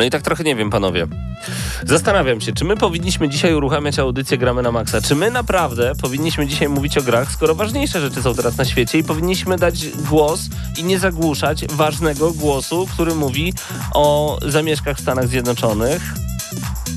No i tak trochę nie wiem, panowie. Zastanawiam się, czy my powinniśmy dzisiaj uruchamiać audycję Gramy na Maxa? Czy my naprawdę powinniśmy dzisiaj mówić o grach, skoro ważniejsze rzeczy są teraz na świecie i powinniśmy dać głos i nie zagłuszać ważnego głosu, który mówi o zamieszkach w Stanach Zjednoczonych,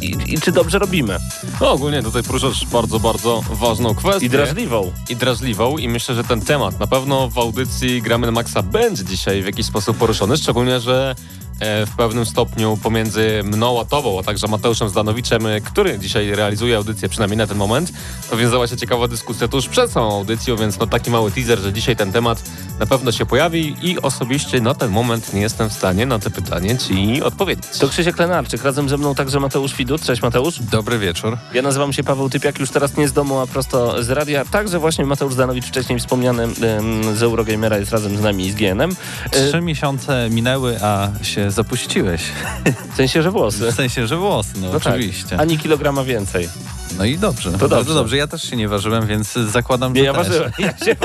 i, i, czy dobrze robimy. No ogólnie tutaj poruszasz bardzo, bardzo ważną kwestię. I drażliwą. I drażliwą i myślę, że ten temat na pewno w audycji Gramy na Maxa będzie dzisiaj w jakiś sposób poruszony, szczególnie, że w pewnym stopniu pomiędzy mną a tobą, a także Mateuszem Zdanowiczem, e, który dzisiaj realizuje audycję, przynajmniej na ten moment, nawiązała się ciekawa dyskusja tuż przed samą audycją, więc no taki mały teaser, że dzisiaj ten temat na pewno się pojawi i osobiście na ten moment nie jestem w stanie na te pytanie ci odpowiedzieć. To Krzysiek Lenarczyk, razem ze mną także Mateusz Widut. Cześć Mateusz. Dobry wieczór. Ja nazywam się Paweł Typiak, już teraz nie z domu, a prosto z radia. Także właśnie Mateusz Zdanowicz, wcześniej wspomniany z Eurogamera jest razem z nami i z GNM. Trzy miesiące minęły, a się zapuściłeś. W sensie, że włosy. W sensie, że włosy, no, no tak. oczywiście. Tak. Ani kilograma więcej. No i dobrze. To dobrze. dobrze. Ja też się nie ważyłem, więc zakładam, nie, że ja też. ważyłem. Ja się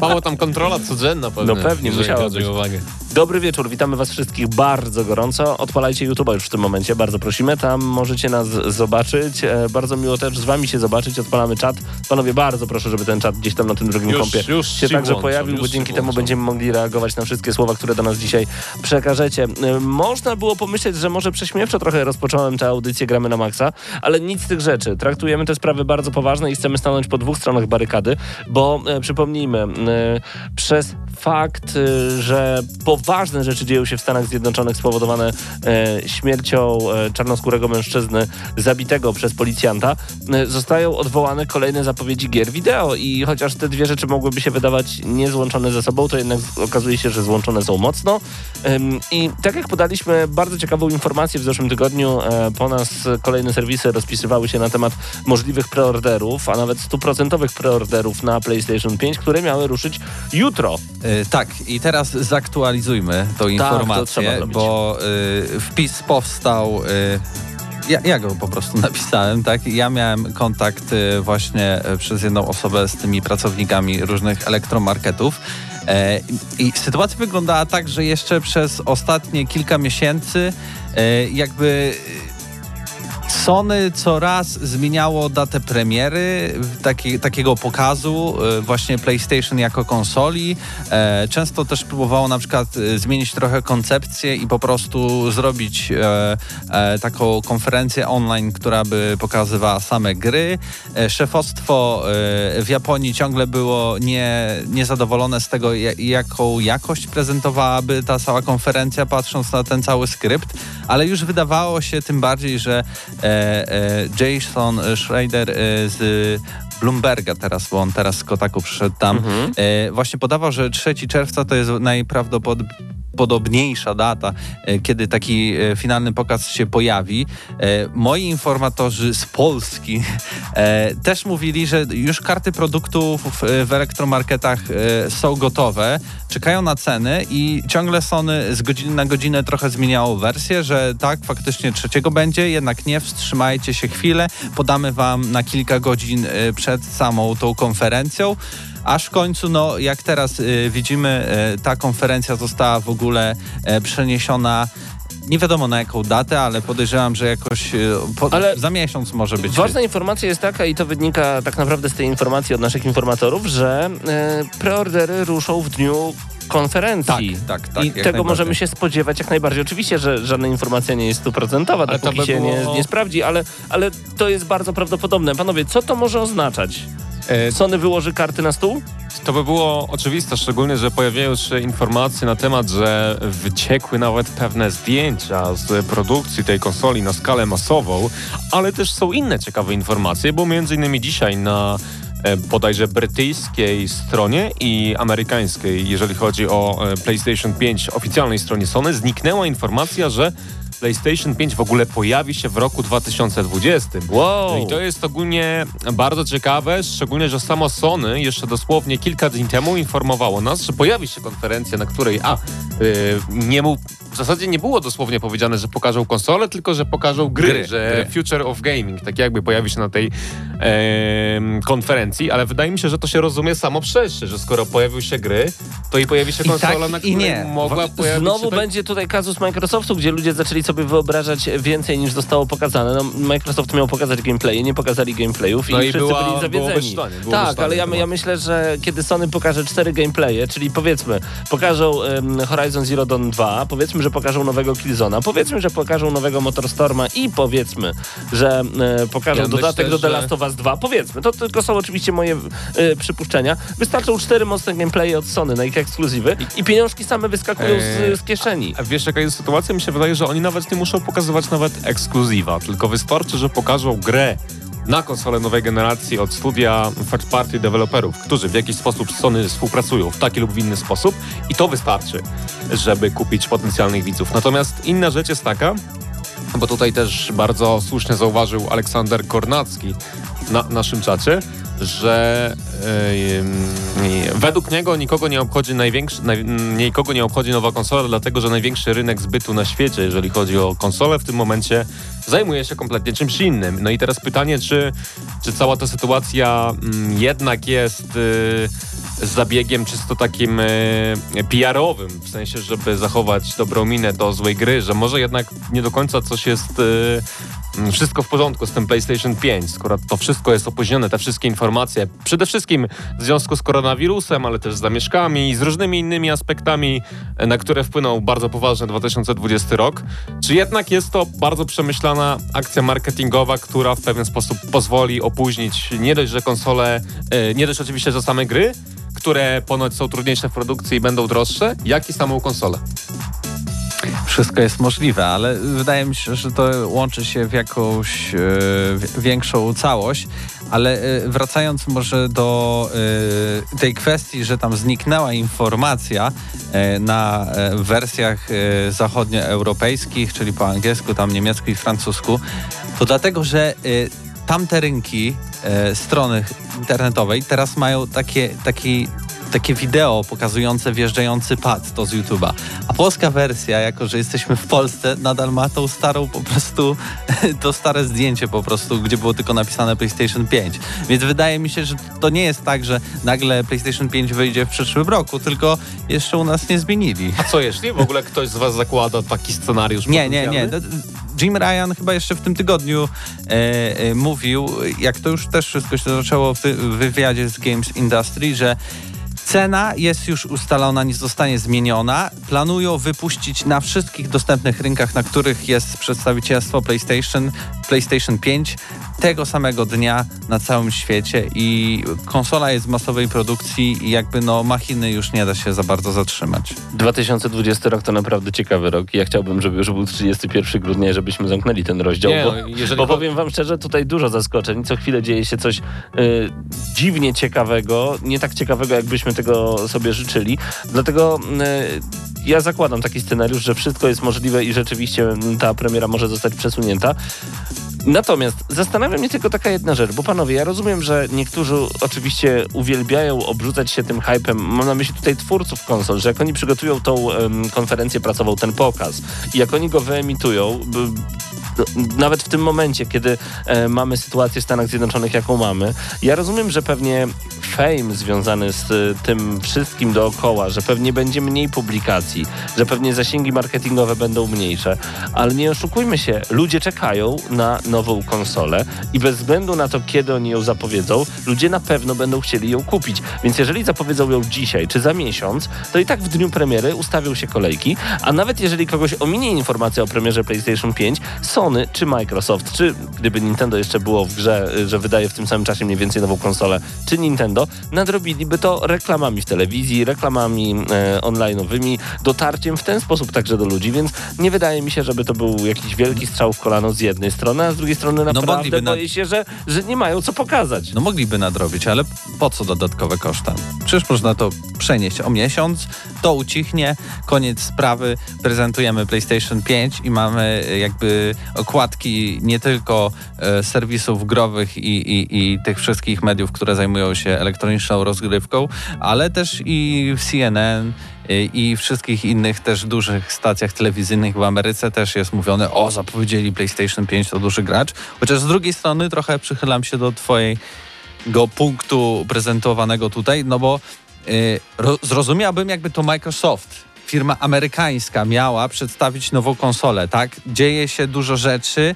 Mało tam kontrola codzienna pewnie. No pewnie, musiała być. uwagę. Dobry wieczór, witamy was wszystkich bardzo gorąco. Odpalajcie YouTube'a już w tym momencie, bardzo prosimy. Tam możecie nas zobaczyć. E, bardzo miło też z wami się zobaczyć. Odpalamy czat. Panowie, bardzo proszę, żeby ten czat gdzieś tam na tym drugim już, kąpie już się także włączam, pojawił, bo dzięki temu będziemy mogli reagować na wszystkie słowa, które do nas dzisiaj przekażecie. E, można było pomyśleć, że może prześmiewczo trochę rozpocząłem tę audycję Gramy na Maxa, ale nic z tych rzeczy. Traktujemy te sprawy bardzo poważne i chcemy stanąć po dwóch stronach barykady, bo e, przypomnijmy, e, przez fakt, e, że poważne rzeczy dzieją się w Stanach Zjednoczonych spowodowane e, śmiercią e, czarnoskórego mężczyzny zabitego przez policjanta, e, zostają odwołane kolejne zapowiedzi gier wideo i chociaż te dwie rzeczy mogłyby się wydawać niezłączone ze sobą, to jednak okazuje się, że złączone są mocno. I tak jak podaliśmy bardzo ciekawą informację w zeszłym tygodniu, po nas kolejne serwisy rozpisywały się na temat możliwych preorderów, a nawet stuprocentowych preorderów na PlayStation 5, które miały ruszyć jutro. Yy, tak, i teraz zaktualizujmy tą tak, informację, bo yy, wpis powstał. Yy, ja, ja, go po prostu napisałem, tak? Ja miałem kontakt właśnie przez jedną osobę z tymi pracownikami różnych elektromarketów. I sytuacja wyglądała tak, że jeszcze przez ostatnie kilka miesięcy jakby Sony coraz zmieniało datę premiery taki, takiego pokazu e, właśnie PlayStation jako konsoli. E, często też próbowało na przykład e, zmienić trochę koncepcję i po prostu zrobić taką konferencję online, która by pokazywała same gry. Szefostwo w Japonii ciągle było nie, niezadowolone z tego, jaką jakość prezentowałaby ta cała konferencja, patrząc na ten cały skrypt, ale już wydawało się tym bardziej, że Jason Schrader e, z Bloomberga teraz, bo on teraz z Kotaku przyszedł tam, mhm. właśnie podawał, że 3 czerwca to jest najprawdopodobniej podobniejsza data, e, kiedy taki e, finalny pokaz się pojawi. E, moi informatorzy z Polski też mówili, że już karty produktów w elektromarketach są gotowe, czekają na ceny i ciągle Sony z godziny na godzinę trochę zmieniało wersję, że tak, faktycznie trzeciego będzie, jednak nie, wstrzymajcie się chwilę, podamy wam na kilka godzin przed samą tą konferencją aż w końcu, no jak teraz y, widzimy, y, ta konferencja została w ogóle y, przeniesiona nie wiadomo na jaką datę, ale podejrzewam, że jakoś y, po, ale za miesiąc może być. Ważna informacja jest taka i to wynika tak naprawdę z tej informacji od naszych informatorów, że e, preordery ruszą w dniu konferencji. Tak, tak, tak. I tego możemy się spodziewać jak najbardziej. Oczywiście, że żadna informacja nie jest stuprocentowa, dopóki by się było... nie, nie sprawdzi, ale, ale to jest bardzo prawdopodobne. Panowie, co to może oznaczać? E, Sony wyłoży karty na stół? To by było oczywiste, szczególnie, że pojawiają się informacje na temat, że wyciekły nawet pewne zdjęcia z produkcji tej konsoli na skalę masową, ale też są inne ciekawe informacje, bo między innymi dzisiaj na bodajże brytyjskiej stronie i amerykańskiej, jeżeli chodzi o e, PlayStation 5 oficjalnej stronie Sony, zniknęła informacja, że PlayStation 5 w ogóle pojawi się w roku 2020. Wow. No i to jest ogólnie bardzo ciekawe, szczególnie, że samo Sony jeszcze dosłownie kilka dni temu informowało nas, że pojawi się konferencja, na której a, yy, nie mu, w zasadzie nie było dosłownie powiedziane, że pokażą konsolę, tylko że pokażą gry, Gry, że gry. Future of Gaming, tak jakby pojawi się na tej em, konferencji, ale wydaje mi się, że to się rozumie samo przez się, że skoro pojawiły się gry, to i pojawi się I konsola, tak, na i której nie. mogła pojawić Znowu się... tak- będzie tutaj kazus Microsoftu, gdzie ludzie zaczęli sobie wyobrażać więcej niż zostało pokazane. No, Microsoft miał pokazać gameplaye, nie pokazali gameplayów No i, i wszyscy była- byli zawiedzeni. tak, ale ja, ja myślę, że kiedy Sony pokaże cztery gameplaye, czyli powiedzmy, pokażą em, Horizon Zero Dawn 2, powiedzmy, że pokażą nowego Killzona, powiedzmy, że pokażą nowego Motorstorma i powiedzmy, że e, pokażą Ja dodatek myślę, do The Last of Us 2, powiedzmy, to tylko są oczywiście moje e, przypuszczenia. Wystarczą cztery mocne gameplaye od Sony na ich ekskluzywy i pieniążki same wyskakują z, z kieszeni. A wiesz jaka jest sytuacja? Mi się wydaje, że oni nawet nie muszą pokazywać nawet ekskluzywa, tylko wystarczy, że pokażą grę na konsolę nowej generacji od studia third party deweloperów, którzy w jakiś sposób z Sony współpracują w taki lub inny sposób i to wystarczy, żeby kupić potencjalnych widzów. Natomiast inna rzecz jest taka, bo tutaj też bardzo słusznie zauważył Aleksander Kornacki na naszym czacie, że e, według niego nikogo nie obchodzi największy, naj, nikogo nie obchodzi nowa konsola, dlatego że największy rynek zbytu na świecie, jeżeli chodzi o konsolę, w tym momencie zajmuje się kompletnie czymś innym. No i teraz pytanie, czy, czy cała ta sytuacja mm, jednak jest y, zabiegiem czysto takim y, PR-owym, w sensie, żeby zachować dobrą minę do złej gry, że może jednak nie do końca coś jest y, wszystko w porządku z tym PlayStation 5, skoro to wszystko jest opóźnione, te wszystkie informacje, przede wszystkim w związku z koronawirusem, ale też z zamieszkami i z różnymi innymi aspektami, e, na które wpłynął bardzo poważny 2020 rok. Czy jednak jest to bardzo przemyślana akcja marketingowa, która w pewien sposób pozwoli opóźnić nie dość, że konsole, e, nie dość oczywiście, że same gry, które ponoć są trudniejsze w produkcji i będą droższe, jak i samą konsolę. Wszystko jest możliwe, ale wydaje mi się, że to łączy się w jakąś e, wi- większą całość. Ale e, wracając może do e, tej kwestii, że tam zniknęła informacja na wersjach zachodnioeuropejskich, czyli po angielsku, tam niemiecku i francusku, to dlatego, że tamte rynki strony internetowej teraz mają takie, taki, takie wideo pokazujące wjeżdżający pad to z YouTube'a. A polska wersja, jako że jesteśmy w Polsce, nadal ma tą starą po prostu, to stare zdjęcie po prostu, gdzie było tylko napisane PlayStation 5. Więc wydaje mi się, że to nie jest tak, że nagle PlayStation 5 wyjdzie w przyszłym roku, tylko jeszcze u nas nie zmienili. A co jeśli w ogóle ktoś z was zakłada taki scenariusz? Nie, nie, nie. potencjalny? Jim Ryan chyba jeszcze w tym tygodniu e, e, mówił, jak to już też wszystko się zaczęło w wywiadzie z Games Industry, że Cena jest już ustalona, nie zostanie zmieniona. Planują wypuścić na wszystkich dostępnych rynkach, na których jest przedstawicielstwo PlayStation, PlayStation 5 tego samego dnia na całym świecie i konsola jest w masowej produkcji i jakby no machiny już nie da się za bardzo zatrzymać. 2020 rok to naprawdę ciekawy rok ja chciałbym, żeby już był 31 grudnia, żebyśmy zamknęli ten rozdział, Nie, bo, no, bo powiem wam szczerze, tutaj dużo zaskoczeń, co chwilę dzieje się coś y, dziwnie ciekawego, nie tak ciekawego, jakbyśmy tego sobie życzyli, dlatego y, ja zakładam taki scenariusz, że wszystko jest możliwe i rzeczywiście ta premiera może zostać przesunięta. Natomiast zastanawia mnie tylko taka jedna rzecz, bo panowie, ja rozumiem, że niektórzy oczywiście uwielbiają obrzucać się tym hypem. Mam na myśli tutaj twórców konsol, że jak oni przygotują tą em, konferencję prasową, ten pokaz i jak oni go wyemitują, nawet w tym momencie, kiedy e, mamy sytuację w Stanach Zjednoczonych, jaką mamy, ja rozumiem, że pewnie fame związany z e, tym wszystkim dookoła, że pewnie będzie mniej publikacji, że pewnie zasięgi marketingowe będą mniejsze, ale nie oszukujmy się, ludzie czekają na nową konsolę i bez względu na to, kiedy oni ją zapowiedzą, ludzie na pewno będą chcieli ją kupić. Więc jeżeli zapowiedzą ją dzisiaj czy za miesiąc, to i tak w dniu premiery ustawią się kolejki, a nawet jeżeli kogoś ominie informacja o premierze PlayStation 5, Sony Sony czy Microsoft, czy gdyby Nintendo jeszcze było w grze, y, że wydaje w tym samym czasie mniej więcej nową konsolę, czy Nintendo, nadrobiliby to reklamami w telewizji, reklamami e, online'owymi, dotarciem w ten sposób także do ludzi, więc nie wydaje mi się, żeby to był jakiś wielki strzał w kolano z jednej strony, a z drugiej strony No naprawdę mogliby boję się, że, że nie mają co pokazać. No mogliby nadrobić, ale po co dodatkowe koszta? Przecież można to przenieść o miesiąc, to ucichnie, koniec sprawy, prezentujemy PlayStation 5 i mamy e, jakby okładki nie tylko e, serwisów growych i, i, i tych wszystkich mediów, które zajmują się elektroniczną rozgrywką, ale też i w CNN y, i wszystkich innych też dużych stacjach telewizyjnych w Ameryce też jest mówione, o zapowiedzieli PlayStation 5 to duży gracz, chociaż z drugiej strony trochę przychylam się do twojego punktu prezentowanego tutaj, no bo ro, zrozumiałbym jakby to Microsoft firma amerykańska miała przedstawić nową konsolę, tak? Dzieje się dużo rzeczy,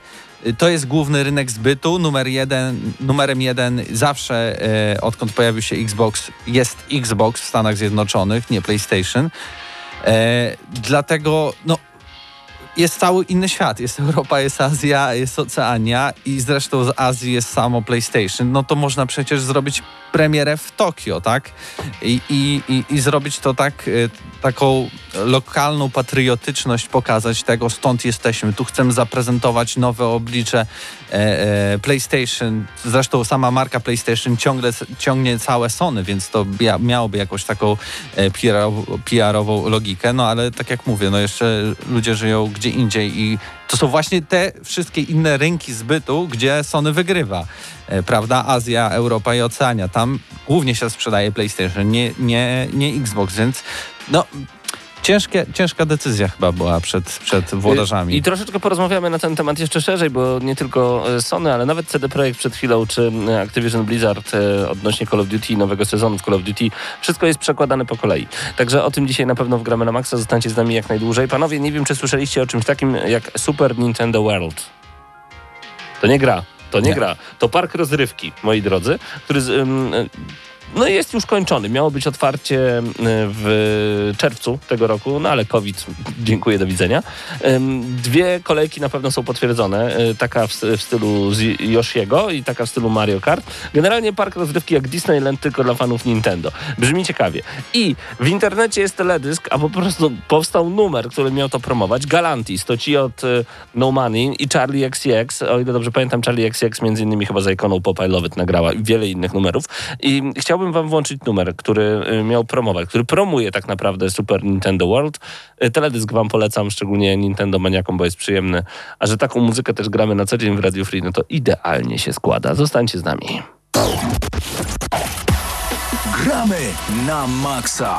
to jest główny rynek zbytu. Numer jeden, numerem jeden zawsze, e, odkąd pojawił się Xbox, jest Xbox w Stanach Zjednoczonych, nie PlayStation. E, dlatego, no, jest cały inny świat. Jest Europa, jest Azja, jest Oceania i zresztą z Azji jest samo PlayStation. No to można przecież zrobić premierę w Tokio, tak? I, i, i, i zrobić to tak, y, taką lokalną patriotyczność, pokazać tego, stąd jesteśmy. Tu chcemy zaprezentować nowe oblicze e, e, PlayStation. Zresztą sama marka PlayStation ciągle ciągnie całe Sony, więc to miałoby jakąś taką e, PR-ową, PR-ową logikę. No ale tak jak mówię, no jeszcze ludzie żyją gdzie indziej i to są właśnie te wszystkie inne rynki zbytu, gdzie Sony wygrywa. E, prawda? Azja, Europa i Oceania. Tam głównie się sprzedaje PlayStation, nie, nie, nie Xbox, więc no Ciężkie, ciężka decyzja chyba była przed, przed włodarzami. I, I, troszeczkę porozmawiamy na ten temat jeszcze szerzej, bo nie tylko e, Sony, ale nawet CD Projekt przed chwilą, czy e, Activision Blizzard odnośnie Call of Duty, nowego sezonu w Call of Duty, wszystko jest przekładane po kolei. Także o tym dzisiaj na pewno wgramy na maksa, zostańcie z nami jak najdłużej. Panowie, nie wiem, czy słyszeliście o czymś takim jak Super Nintendo World. To nie gra. To nie, nie. gra. To park rozrywki, moi drodzy, który z, um, no jest już kończony. Miało być otwarcie e, w czerwcu tego roku, no ale COVID, dziękuję, do widzenia. Dwie kolejki na pewno są potwierdzone. E, taka w, stylu Yoshiego i taka w stylu Mario Kart. Generalnie park rozrywki jak Disneyland, tylko dla fanów Nintendo. Brzmi ciekawie. I w internecie jest teledysk, a po prostu powstał numer, który miał to promować. Galantis, to ci od e, No Money i Charlie XCX. O ile dobrze pamiętam, Charlie XCX między innymi chyba za ikoną Pop I nagrała i wiele innych numerów. I chciałbym chciałbym wam włączyć numer, który y, miał promować, który promuje tak naprawdę Super Nintendo World. Y, teledysk wam polecam, szczególnie Nintendo maniakom, bo jest przyjemny. A że taką muzykę też gramy na co dzień w Radio Free, no to idealnie się składa. Zostańcie z nami. Gramy na maksa.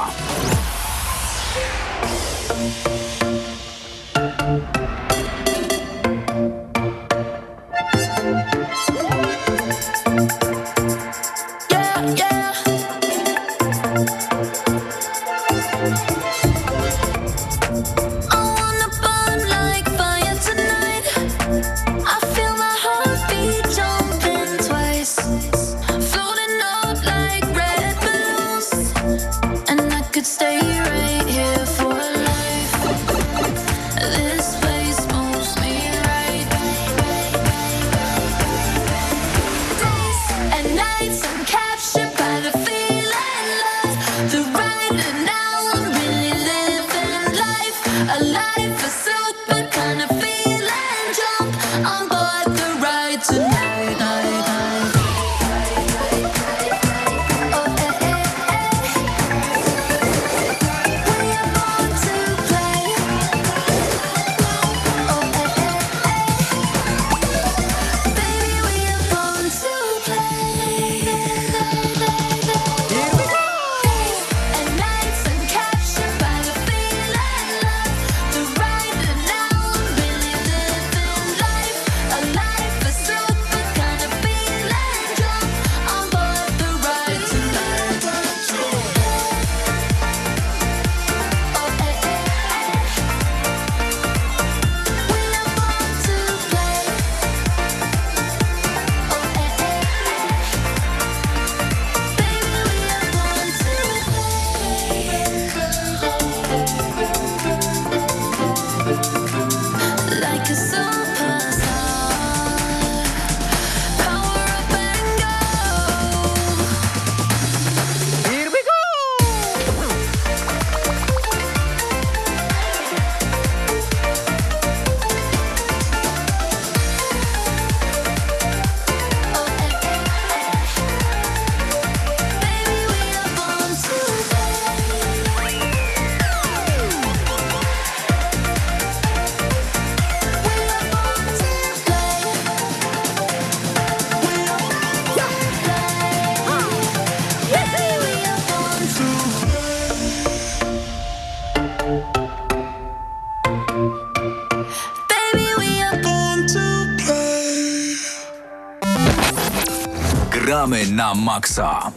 Maksa.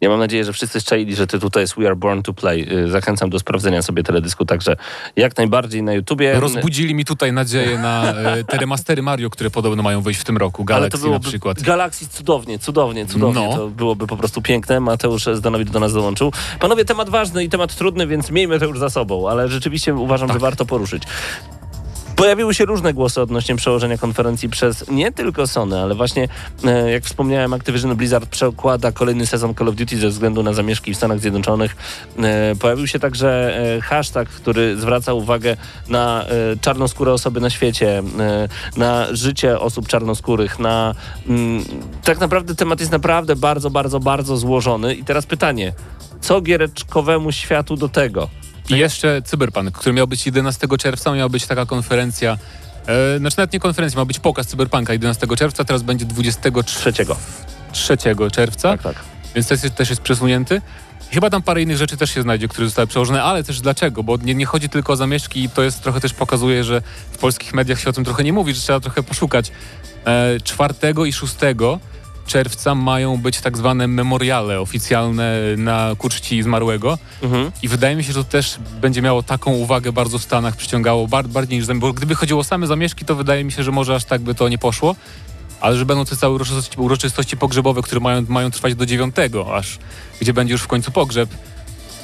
Ja mam nadzieję, że wszyscy szczęli, że tytuł to jest We Are Born to Play. Y, zachęcam do sprawdzenia sobie teledysku, także jak najbardziej na YouTubie. Rozbudzili mi tutaj nadzieję na e, te remastery Mario, które podobno mają wyjść w tym roku. Galaxy na przykład. Galaxy cudownie, cudownie, cudownie. No. To byłoby po prostu piękne. Mateusz Zdanowicz do nas dołączył. Panowie, temat ważny i temat trudny, więc miejmy to już za sobą, ale rzeczywiście uważam, Tak. że warto poruszyć. Pojawiły się różne głosy odnośnie przełożenia konferencji przez nie tylko Sony, ale właśnie, e, jak wspomniałem, Activision Blizzard przekłada kolejny sezon Call of Duty ze względu na zamieszki w Stanach Zjednoczonych. E, Pojawił się także e, hashtag, który zwraca uwagę na czarnoskóre osoby na świecie, na życie osób czarnoskórych, na... mm, Tak naprawdę temat jest naprawdę bardzo, bardzo, bardzo złożony. I teraz pytanie, co giereczkowemu światu do tego? I jeszcze Cyberpunk, który miał być 11 czerwca, miała być taka konferencja. E, znaczy nawet nie konferencja, ma być pokaz Cyberpunka 11 czerwca, teraz będzie 23 Trzeciego. czerwca, Tak, tak. więc też jest, też jest przesunięty. Chyba tam parę innych rzeczy też się znajdzie, które zostały przełożone, ale też dlaczego? Bo nie, nie chodzi tylko o zamieszki i to jest trochę też pokazuje, że w polskich mediach się o tym trochę nie mówi, że trzeba trochę poszukać. E, 4 i 6 czerwca mają być tak zwane memoriale oficjalne na ku czci zmarłego. Mhm. I wydaje mi się, że to też będzie miało taką uwagę bardzo w Stanach, przyciągało bar bardziej niż. Bo gdyby chodziło o same zamieszki, to wydaje mi się, że może aż tak by to nie poszło. Ale że będą te całe uroczystości, uroczystości pogrzebowe, które mają, mają trwać do 9, aż gdzie będzie już w końcu pogrzeb,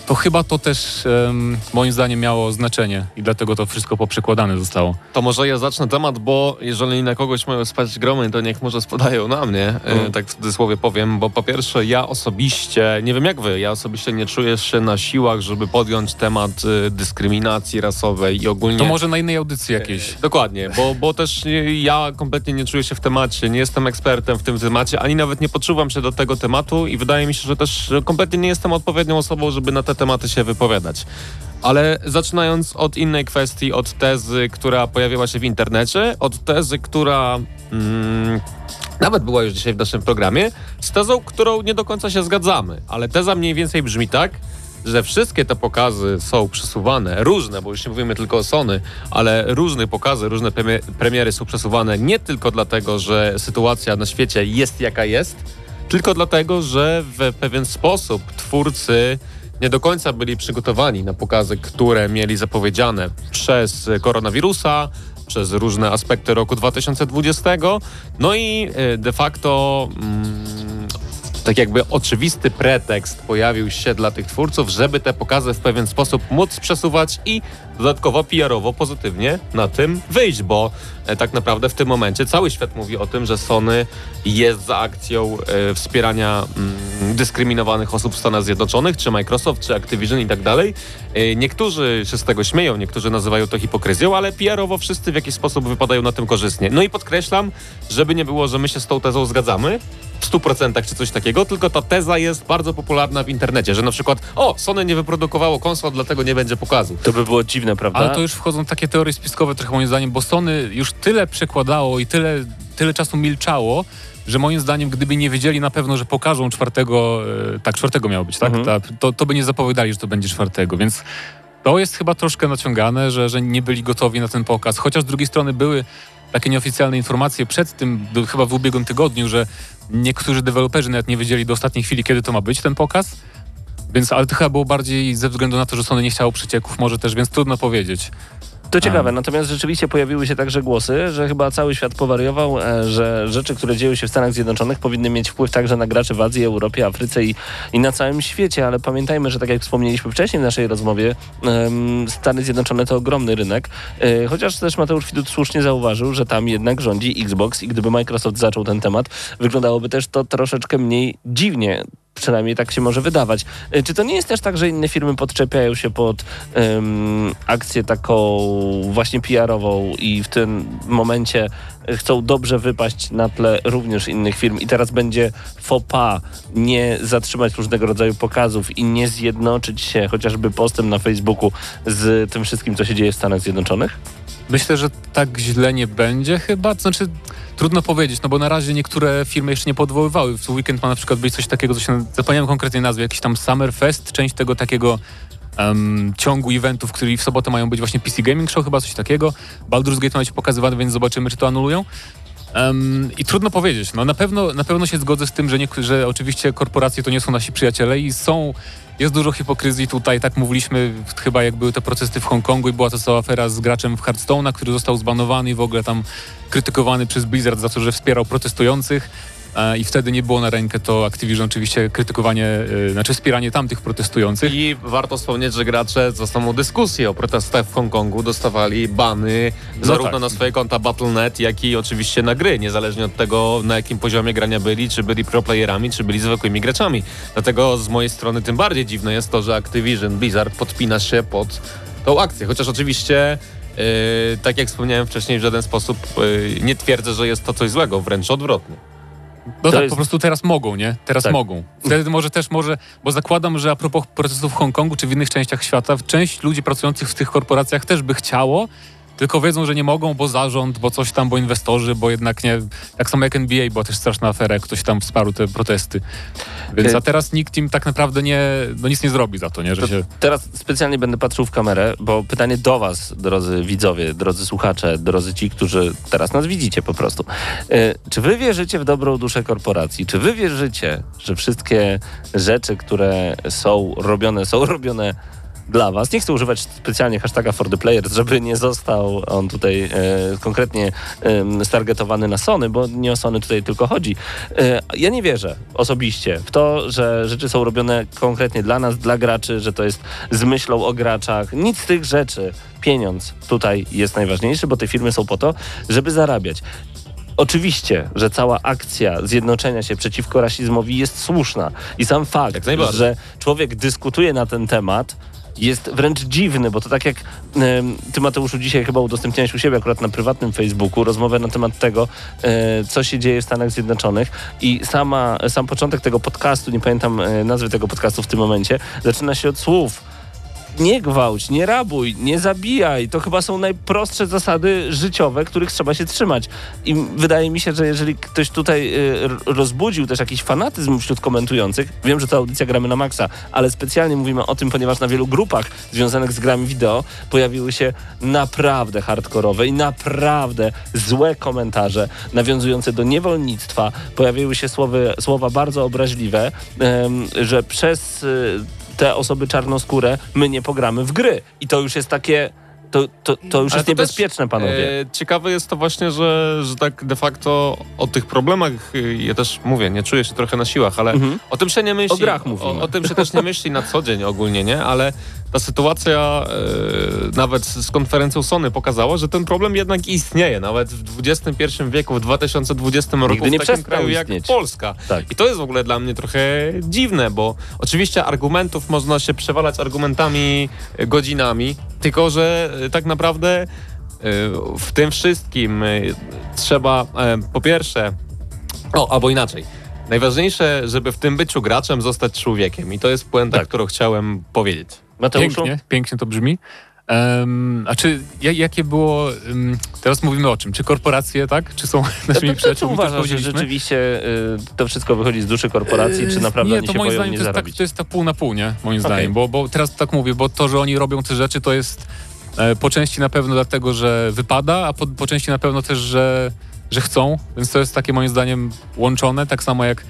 to chyba to też em, moim zdaniem miało znaczenie i dlatego to wszystko poprzekładane zostało. To może ja zacznę temat, bo jeżeli na kogoś mają spać gromy, to niech może spadają na mnie, e, tak w cudzysłowie powiem, bo po pierwsze ja osobiście, nie wiem jak wy, ja osobiście nie czuję się na siłach, żeby podjąć temat e, dyskryminacji rasowej i ogólnie... To może na innej audycji jakiejś. Dokładnie, bo, bo też ja kompletnie nie czuję się w temacie, nie jestem ekspertem w tym temacie, ani nawet nie poczuwam się do tego tematu i wydaje mi się, że też kompletnie nie jestem odpowiednią osobą, żeby na te tematy się wypowiadać. Ale zaczynając od innej kwestii, od tezy, która pojawiła się w internecie, od tezy, która mm, nawet była już dzisiaj w naszym programie, z tezą, którą nie do końca się zgadzamy, ale teza mniej więcej brzmi tak, że wszystkie te pokazy są przesuwane, różne, bo już nie mówimy tylko o Sony, ale różne pokazy, różne premie- premiery są przesuwane nie tylko dlatego, że sytuacja na świecie jest jaka jest, tylko dlatego, że w pewien sposób twórcy nie do końca byli przygotowani na pokazy, które mieli zapowiedziane przez koronawirusa, przez różne aspekty roku 2020. No i e, de facto mm, tak jakby oczywisty pretekst pojawił się dla tych twórców, żeby te pokazy w pewien sposób móc przesuwać i dodatkowo PR-owo pozytywnie na tym wyjść, bo e, tak naprawdę w tym momencie cały świat mówi o tym, że Sony jest za akcją e, wspierania mm, dyskryminowanych osób w Stanach Zjednoczonych, czy Microsoft, czy Activision i tak dalej. E, niektórzy się z tego śmieją, niektórzy nazywają to hipokryzją, ale PR-owo wszyscy w jakiś sposób wypadają na tym korzystnie. No i podkreślam, żeby nie było, że my się z tą tezą zgadzamy, w 100% czy coś takiego, tylko ta teza jest bardzo popularna w internecie, że na przykład o, Sony nie wyprodukowało konsol, dlatego nie będzie pokazu. To by było dziwne, prawda? Ale to już wchodzą takie teorie spiskowe trochę moim zdaniem, bo Sony już tyle przekładało i tyle, tyle czasu milczało, że moim zdaniem, gdyby nie wiedzieli na pewno, że pokażą czwartego, e, tak, czwartego miało być, tak? Mhm. Ta, to, to by nie zapowiadali, że to będzie czwartego, więc to jest chyba troszkę naciągane, że, że nie byli gotowi na ten pokaz. Chociaż z drugiej strony były takie nieoficjalne informacje przed tym, do, chyba w ubiegłym tygodniu, że niektórzy deweloperzy nawet nie wiedzieli do ostatniej chwili, kiedy to ma być ten pokaz. Więc, ale to chyba było bardziej ze względu na to, że Sony nie chciało przecieków może też, więc trudno powiedzieć. To ciekawe, natomiast rzeczywiście pojawiły się także głosy, że chyba cały świat powariował, e, że rzeczy, które dzieją się w Stanach Zjednoczonych powinny mieć wpływ także na graczy w Azji, Europie, Afryce i, i na całym świecie, ale pamiętajmy, że tak jak wspomnieliśmy wcześniej w naszej rozmowie, Stany Zjednoczone to ogromny rynek, e, chociaż też Mateusz Widut słusznie zauważył, że tam jednak rządzi Xbox i gdyby Microsoft zaczął ten temat, wyglądało by też to troszeczkę mniej dziwnie. Przynajmniej tak się może wydawać. E, Czy to nie jest też tak, że inne firmy podczepiają się pod em, akcję taką właśnie PR-ową i w tym momencie chcą dobrze wypaść na tle również innych firm i teraz będzie faux pas nie zatrzymać różnego rodzaju pokazów i nie zjednoczyć się chociażby postem na Facebooku z tym wszystkim, co się dzieje w Stanach Zjednoczonych? Myślę, że tak źle nie będzie chyba. Znaczy, trudno powiedzieć, no bo na razie niektóre firmy jeszcze nie podwoływały. W weekend ma na przykład być coś takiego, co się, zapomniałem konkretnie nazwy, jakiś tam Summer Fest, część tego takiego em, ciągu eventów, który w sobotę mają być właśnie PC Gaming Show, chyba coś takiego. Baldur's Gate ma być pokazywany, więc zobaczymy, czy to anulują. Um, I trudno powiedzieć. No, na, pewno, na pewno się zgodzę z tym, że, nie, że oczywiście korporacje to nie są nasi przyjaciele i są jest dużo hipokryzji tutaj, tak mówiliśmy chyba jak były te protesty w Hongkongu i była to cała afera z graczem w Hearthstone'a, który został zbanowany i w ogóle tam krytykowany przez Blizzard za to, że wspierał protestujących. I wtedy nie było na rękę to Activision oczywiście krytykowanie, e, znaczy wspieranie tamtych protestujących. I warto wspomnieć, że gracze za samą dyskusję o protestach w Hongkongu dostawali bany no zarówno tak. na swoje konta Battle.net, jak i oczywiście na gry, niezależnie od tego na jakim poziomie grania byli, czy byli proplayerami, czy byli zwykłymi graczami. Dlatego z mojej strony tym bardziej dziwne jest to, że Activision Blizzard podpina się pod tą akcję, chociaż oczywiście Yy, tak jak wspomniałem wcześniej, w żaden sposób yy, nie twierdzę, że jest to coś złego, wręcz odwrotnie. No tak, jest... po prostu teraz mogą, nie? Teraz tak. mogą. Wtedy może też może, bo zakładam, że a propos procesów w Hongkongu czy w innych częściach świata, część ludzi pracujących w tych korporacjach też by chciało, tylko wiedzą, że nie mogą, bo zarząd, bo coś tam, bo inwestorzy, bo jednak nie. Tak samo jak NBA, była też straszna afera, jak ktoś tam wsparł te protesty. Więc a teraz nikt im tak naprawdę nie, no nic nie zrobi za to, nie? Że to się... Teraz specjalnie będę patrzył w kamerę, bo pytanie do was, drodzy widzowie, drodzy słuchacze, drodzy ci, którzy teraz nas widzicie po prostu. E, czy wy wierzycie w dobrą duszę korporacji? Czy wy wierzycie, że wszystkie rzeczy, które są robione, są robione dla Was. Nie chcę używać specjalnie hashtaga for the players, żeby nie został on tutaj e, konkretnie e, stargetowany na Sony, bo nie o Sony tutaj tylko chodzi. E, ja nie wierzę osobiście w to, że rzeczy są robione konkretnie dla nas, dla graczy, że to jest z myślą o graczach. Nic z tych rzeczy. Pieniądz tutaj jest najważniejszy, bo te firmy są po to, żeby zarabiać. Oczywiście, że cała akcja zjednoczenia się przeciwko rasizmowi jest słuszna i sam fakt, że człowiek dyskutuje na ten temat, jest wręcz dziwny, bo to tak jak ty Mateuszu dzisiaj chyba udostępniałeś u siebie akurat na prywatnym Facebooku rozmowę na temat tego, e, co się dzieje w Stanach Zjednoczonych. I sama, sam początek tego podcastu, nie pamiętam e, nazwy tego podcastu w tym momencie, zaczyna się od słów nie gwałć, nie rabuj, nie zabijaj. To chyba są najprostsze zasady życiowe, których trzeba się trzymać. I wydaje mi się, że jeżeli ktoś tutaj y, rozbudził też jakiś fanatyzm wśród komentujących, wiem, że to audycja gramy na maksa, ale specjalnie mówimy o tym, ponieważ na wielu grupach związanych z grami wideo pojawiły się naprawdę hardkorowe i naprawdę złe komentarze nawiązujące do niewolnictwa. Pojawiły się słowy, słowa bardzo obraźliwe, że przez y, te osoby czarnoskóre, my nie pogramy w gry. I to już jest takie to, to, to już Ale jest to niebezpieczne, też, panowie. E, ciekawe jest to właśnie, że, że tak de facto o tych problemach, y, ja też mówię, nie czuję się trochę na siłach, ale mhm. o tym się nie myśli. O grach mówimy. O, o, tym się też nie myśli na co dzień ogólnie, nie? Ale ta sytuacja e, nawet z konferencją Sony pokazała, że ten problem jednak istnieje. Nawet w XXI wieku, w 2020 roku Nigdy nie w takim kraju jak Polska. Tak. I to jest w ogóle dla mnie trochę dziwne, bo oczywiście argumentów można się przewalać argumentami godzinami, tylko że e, tak naprawdę e, w tym wszystkim e, trzeba po pierwsze, o, albo inaczej, najważniejsze, żeby w tym byciu graczem zostać człowiekiem i to jest puenta, tak. którą chciałem powiedzieć. Mateuszu? Pięknie, pięknie to brzmi. Um, a czy jakie było, um, teraz mówimy o czym? Czy korporacje, tak? Czy są naszymi to, przyjaciółmi? Czy uważasz, że rzeczywiście y, to wszystko wychodzi z duszy korporacji, czy naprawdę nie, oni to się moim zdaniem nie to jest, tak, to jest tak pół na pół, nie? Moim okay. zdaniem, bo, bo teraz tak mówię, bo to, że oni robią te rzeczy, to jest e, po części na pewno dlatego, że wypada, a po, po części na pewno też, że, że chcą, więc to jest takie moim zdaniem łączone, tak samo jak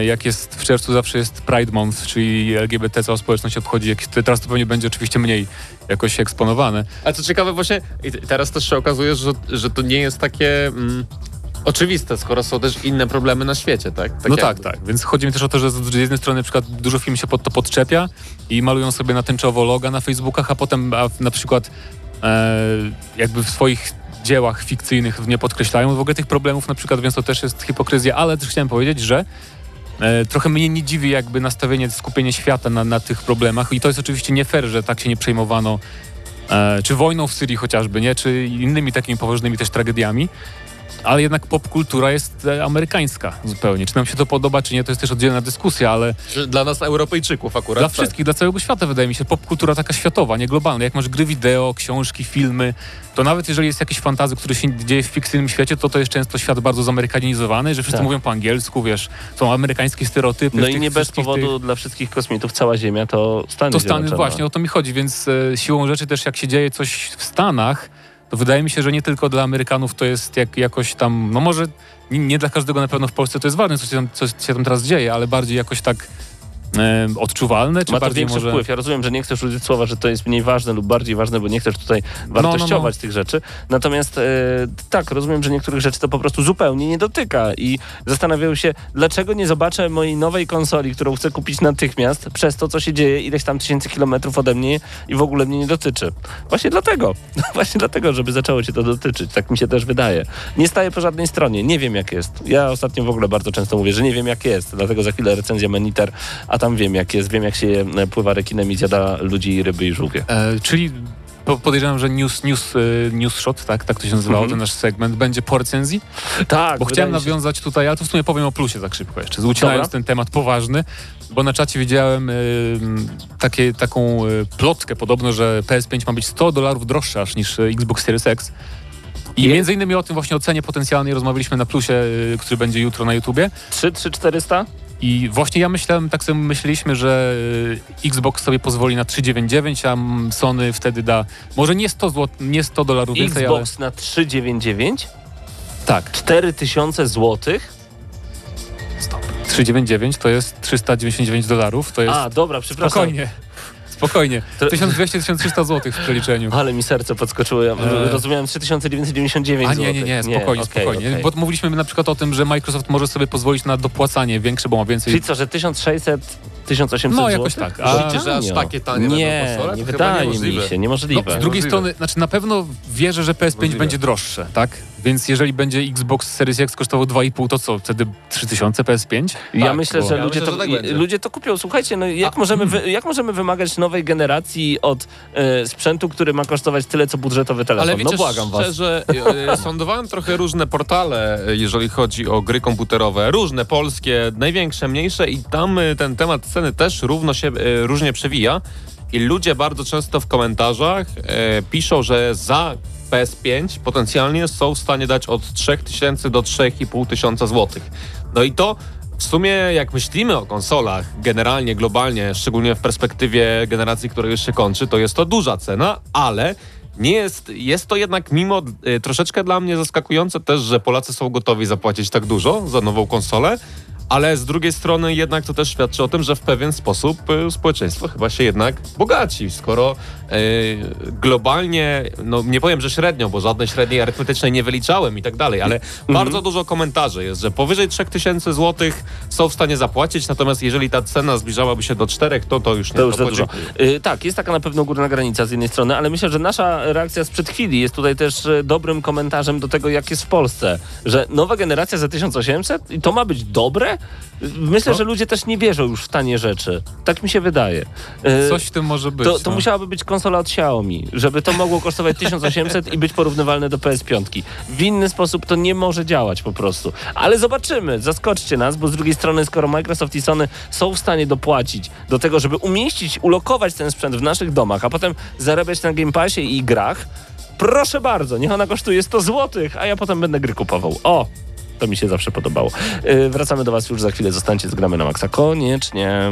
jak jest w czerwcu zawsze jest Pride Month, czyli LGBT cała społeczność obchodzi, jak teraz to pewnie będzie oczywiście mniej jakoś eksponowane. A co ciekawe właśnie, teraz też się okazuje, że, że to nie jest takie... Mm, oczywiste, skoro są też inne problemy na świecie, tak? tak no tak, tak. Więc chodzi mi też o to, że z jednej strony na przykład dużo film się pod to podczepia i malują sobie na tęczowo loga na Facebookach, a potem a na przykład e, jakby w swoich dziełach fikcyjnych nie podkreślają w ogóle tych problemów na przykład, więc to też jest hipokryzja, ale też chciałem powiedzieć, że E, trochę mnie nie dziwi jakby nastawienie, skupienie świata na, na tych problemach i to jest oczywiście nie fair, że tak się nie przejmowano e, czy wojną w Syrii chociażby, nie? czy innymi takimi poważnymi też tragediami ale jednak popkultura jest e, amerykańska zupełnie. Czy nam się to podoba, czy nie, to jest też oddzielna dyskusja, ale... Dla nas Europejczyków akurat. Dla tak. wszystkich, dla całego świata wydaje mi się. Popkultura taka światowa, nie globalna. Jak masz gry wideo, książki, filmy, to nawet jeżeli jest jakiś fantazy, który się dzieje w fikcyjnym świecie, to to jest często świat bardzo zamerykanizowany, że wszyscy tak. mówią po angielsku, wiesz, są amerykańskie stereotypy. No i nie bez powodu tych... dla wszystkich kosmitów cała Ziemia to Stany To Stany, właśnie, o to mi chodzi, więc e, siłą rzeczy też jak się dzieje coś w Stanach, to wydaje mi się, że nie tylko dla Amerykanów to jest jak, jakoś tam, no może nie, nie dla każdego na pewno w Polsce to jest ważne, co się tam, co się tam teraz dzieje, ale bardziej jakoś tak odczuwalne, czy Ma to większy może... wpływ. Ja rozumiem, że nie chcesz użyć słowa, że to jest mniej ważne lub bardziej ważne, bo nie chcesz tutaj wartościować no, no. tych rzeczy. Natomiast e, tak, rozumiem, że niektórych rzeczy to po prostu zupełnie nie dotyka i zastanawiają się, dlaczego nie zobaczę mojej nowej konsoli, którą chcę kupić natychmiast, przez to, co się dzieje ileś tam tysięcy kilometrów ode mnie i w ogóle mnie nie dotyczy. Właśnie dlatego. Właśnie dlatego, żeby zaczęło cię to dotyczyć. Tak mi się też wydaje. Nie staję po żadnej stronie. Nie wiem, jak jest. Ja ostatnio w ogóle bardzo często mówię, że nie wiem, jak jest. Dlatego za chwilę recenzja Meniter, a tam wiem, jak jest. Wiem, jak się e, pływa rekinem i zjada ludzi, ryby i żółwie. E, czyli po, podejrzewam, że news, news, e, news shot, tak, tak to się nazywało, Mhm. ten nasz segment, będzie po recenzji, Tak, bo chciałem mi się- nawiązać tutaj, ale to w sumie powiem o plusie tak szybko jeszcze, ucinając Dobra. ten temat poważny, bo na czacie widziałem e, takie, taką e, plotkę podobno, że PS5 ma być 100 dolarów droższe aż niż Xbox Series X. I między innymi o tym właśnie o cenie potencjalnej rozmawialiśmy na plusie, e, który będzie jutro na YouTubie. 3, 3, 400? I właśnie ja myślałem, tak sobie myśleliśmy, że y, Xbox sobie pozwoli na 399, a Sony wtedy da może nie 100 zł, nie 100 dolarów więcej, Xbox na 399? ale tak, 4000 złotych? stop. 399 to jest 399 dolarów, to jest A, dobra, przepraszam. spokojnie. Spokojnie. To- 1200-1300 zł w przeliczeniu. Ale mi serce podskoczyło. Ja Eee. rozumiałem 3999 A nie, nie, nie, spokojnie, okej, spokojnie. okej. Bo mówiliśmy na przykład o tym, że Microsoft może sobie pozwolić na dopłacanie większe, bo ma więcej. Czyli co, że 1600, 1800 No, jakoś tak. A- Myślicie, że aż takie tanie Nie, będą konsole? nie wydaje mi niemożliwe. się, No, niemożliwe. z drugiej Możliwe. strony, znaczy na pewno wierzę, że PS5 Możliwe. będzie droższe, tak? Więc jeżeli będzie Xbox Series X kosztował 2,5, to co, wtedy 3000 PS5? Ja Tak, myślę, bo- że Ja ludzie, myślę, to, że tak ludzie to kupią. Słuchajcie, no jak, możemy wy, jak możemy wymagać nowej generacji od e, sprzętu, który ma kosztować tyle, co budżetowy telefon? Ale wiecie, no błagam was. szczerze, e, sądowałem trochę różne portale, jeżeli chodzi o gry komputerowe, różne polskie, największe, mniejsze i tam e, ten temat ceny też równo się e, różnie przewija i ludzie bardzo często w komentarzach e, piszą, że za PS5 potencjalnie są w stanie dać od 3000 do 3500 tysiąca złotych. No i to w sumie, jak myślimy o konsolach generalnie, globalnie, szczególnie w perspektywie generacji, która już się kończy, to jest to duża cena, ale nie jest, jest to jednak mimo y, troszeczkę dla mnie zaskakujące też, że Polacy są gotowi zapłacić tak dużo za nową konsolę, ale z drugiej strony jednak to też świadczy o tym, że w pewien sposób y, społeczeństwo chyba się jednak bogaci, skoro y, globalnie, no nie powiem, że średnio, bo żadnej średniej arytmetycznej nie wyliczałem i tak dalej, ale bardzo dużo komentarzy jest, że powyżej 3000 zł są w stanie zapłacić, natomiast jeżeli ta cena zbliżałaby się do 4, to to już nie To już za dużo. podziękuję. Y, tak, jest taka na pewno górna granica z jednej strony, ale myślę, że nasza reakcja sprzed chwili jest tutaj też y, dobrym komentarzem do tego, jak jest w Polsce. Że nowa generacja za 1800 i to ma być dobre? Myślę, No. że ludzie też nie wierzą już w tanie rzeczy. Tak mi się wydaje. Y, Coś w tym może być. To, to no. musiałaby być konsola od Xiaomi, żeby to mogło kosztować 1800 i być porównywalne do PS5. W inny sposób to nie może działać po prostu. Ale zobaczymy, zaskoczcie nas, bo z drugiej strony, skoro Microsoft i Sony są w stanie dopłacić do tego, żeby umieścić, ulokować ten sprzęt w naszych domach, a potem zarabiać na Game Passie i grach, proszę bardzo, niech ona kosztuje 100 zł, a ja potem będę gry kupował. O! To mi się zawsze podobało. Yy, wracamy do Was już za chwilę. Zostańcie z Gramy na Maxa. Koniecznie.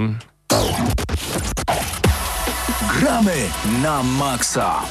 Gramy na maksa.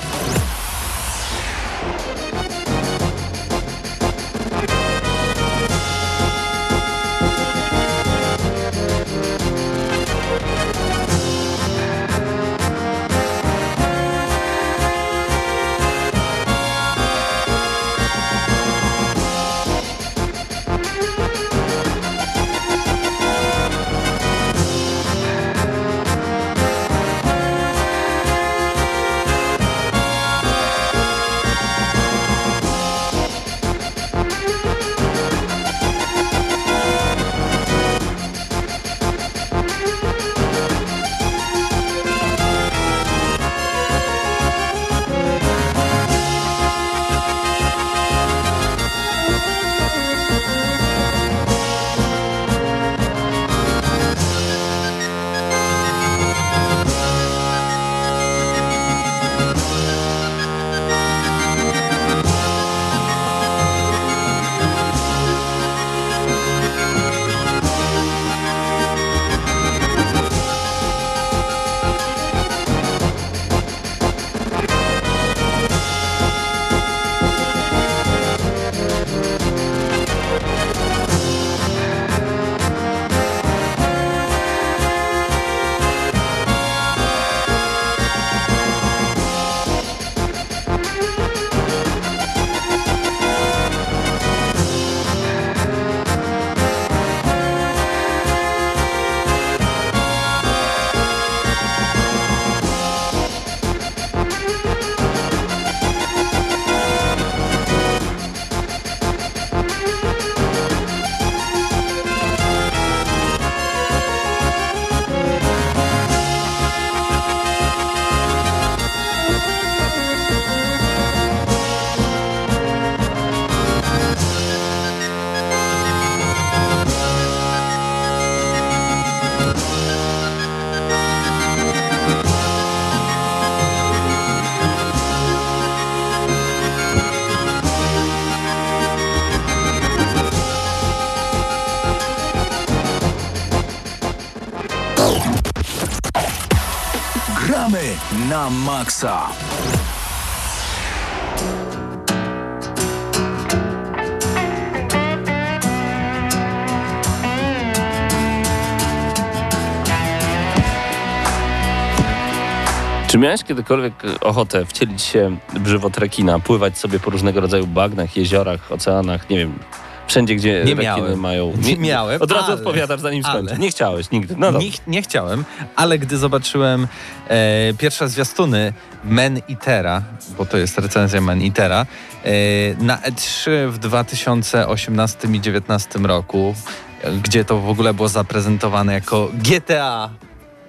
Na maksa. Czy miałeś kiedykolwiek ochotę wcielić się w żywot rekina, pływać sobie po różnego rodzaju bagnach, jeziorach, oceanach, nie wiem, wszędzie, gdzie Nie miałem. mają... Nie miałem, Od razu ale- odpowiadasz, zanim skończę. Nie chciałeś nigdy. No nie, nie chciałem, ale gdy zobaczyłem e, pierwsze zwiastuny Men Itera, bo to jest recenzja Men Itera, e, na E3 w 2018 i 2019 roku, gdzie to w ogóle było zaprezentowane jako GTA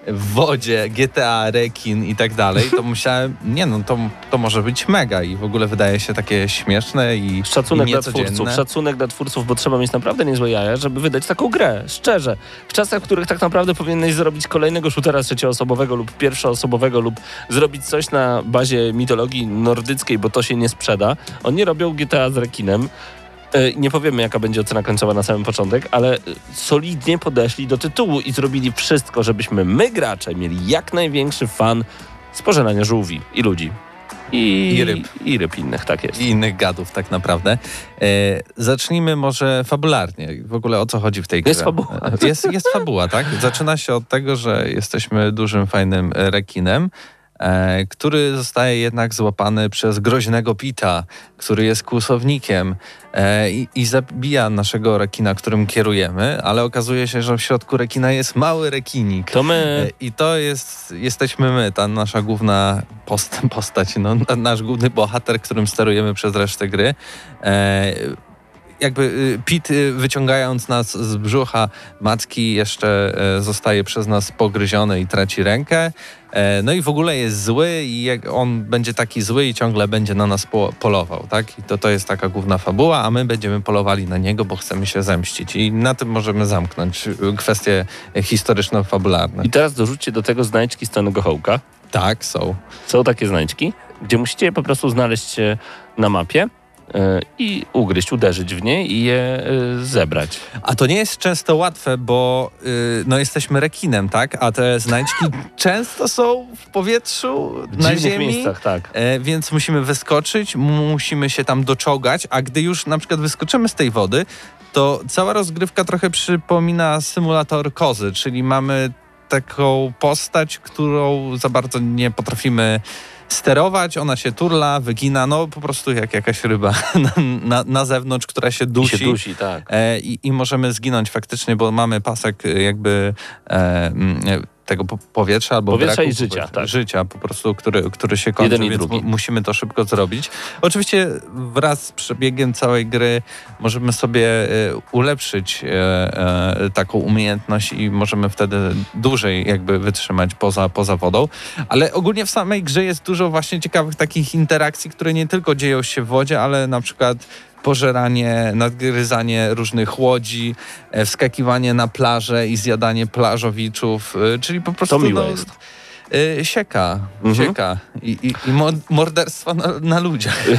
w wodzie, GTA, rekin i tak dalej, to myślałem, nie no, to, to może być mega i w ogóle wydaje się takie śmieszne i Szacunek i dla twórców, szacunek dla twórców, bo trzeba mieć naprawdę niezłe jaja, żeby wydać taką grę, szczerze. W czasach, w których tak naprawdę powinieneś zrobić kolejnego shootera trzecioosobowego lub pierwszoosobowego lub zrobić coś na bazie mitologii nordyckiej, bo to się nie sprzeda. Oni robią GTA z rekinem. E, Nie powiemy, jaka będzie ocena końcowa na samym początek, ale solidnie podeszli do tytułu i zrobili wszystko, żebyśmy my, gracze, mieli jak największy fan z pożerania żółwi i ludzi. I, I ryb. I ryb innych, tak jest. i innych gadów tak naprawdę. E, zacznijmy może fabularnie. W ogóle o co chodzi w tej grze? Jest fabuła. E, Jest, jest fabuła, tak? Zaczyna się od tego, że jesteśmy dużym, fajnym rekinem, który zostaje jednak złapany przez groźnego Pita, który jest kłusownikiem e, i, i zabija naszego rekina, którym kierujemy, ale okazuje się, że w środku rekina jest mały rekinik. To my... E, I to jest, jesteśmy my, ta nasza główna post, postać, no, na- nasz główny bohater, którym sterujemy przez resztę gry. Jakby y, Pit y, wyciągając nas z brzucha matki jeszcze e, zostaje przez nas pogryziony i traci rękę. E, no i w ogóle jest zły i on będzie taki zły i ciągle będzie na nas po, polował, tak? I to, to jest taka główna fabuła, a my będziemy polowali na niego, bo chcemy się zemścić. I na tym możemy zamknąć y, kwestie historyczno-fabularne. I teraz dorzućcie do tego znajdźki z Tonego Hołka. Tak, są. Są takie znajdźki, gdzie musicie je po prostu znaleźć na mapie i ugryźć, uderzyć w nie i je e, zebrać. A to nie jest często łatwe, bo y, no jesteśmy rekinem, tak? A te znajdźki często są w powietrzu, W na ziemi. miejscach, tak. E, więc musimy wyskoczyć, musimy się tam doczołgać, a gdy już na przykład wyskoczymy z tej wody, to cała rozgrywka trochę przypomina symulator kozy, czyli mamy taką postać, którą za bardzo nie potrafimy sterować, ona się turla, wygina, no po prostu jak jakaś ryba na, na, na zewnątrz, która się I dusi. się dusi, tak. E, i, I możemy zginąć faktycznie, bo mamy pasek e, jakby e, tego po- powietrza albo Powietrza braku i życia, powietrza, tak. życia po prostu, który, który się kończy, Jeden i więc drugi. mu- musimy to szybko zrobić. Oczywiście wraz z przebiegiem całej gry możemy sobie e, ulepszyć e, e, taką umiejętność i możemy wtedy dłużej jakby wytrzymać poza, poza wodą, ale ogólnie w samej grze jest dużo właśnie ciekawych takich interakcji, które nie tylko dzieją się w wodzie, ale na przykład pożeranie, nadgryzanie różnych łodzi, e, wskakiwanie na plażę i zjadanie plażowiczów, e, czyli po prostu miłe no, jest. E, sieka, Mhm. sieka i, i, i mo- morderstwa na, na ludziach.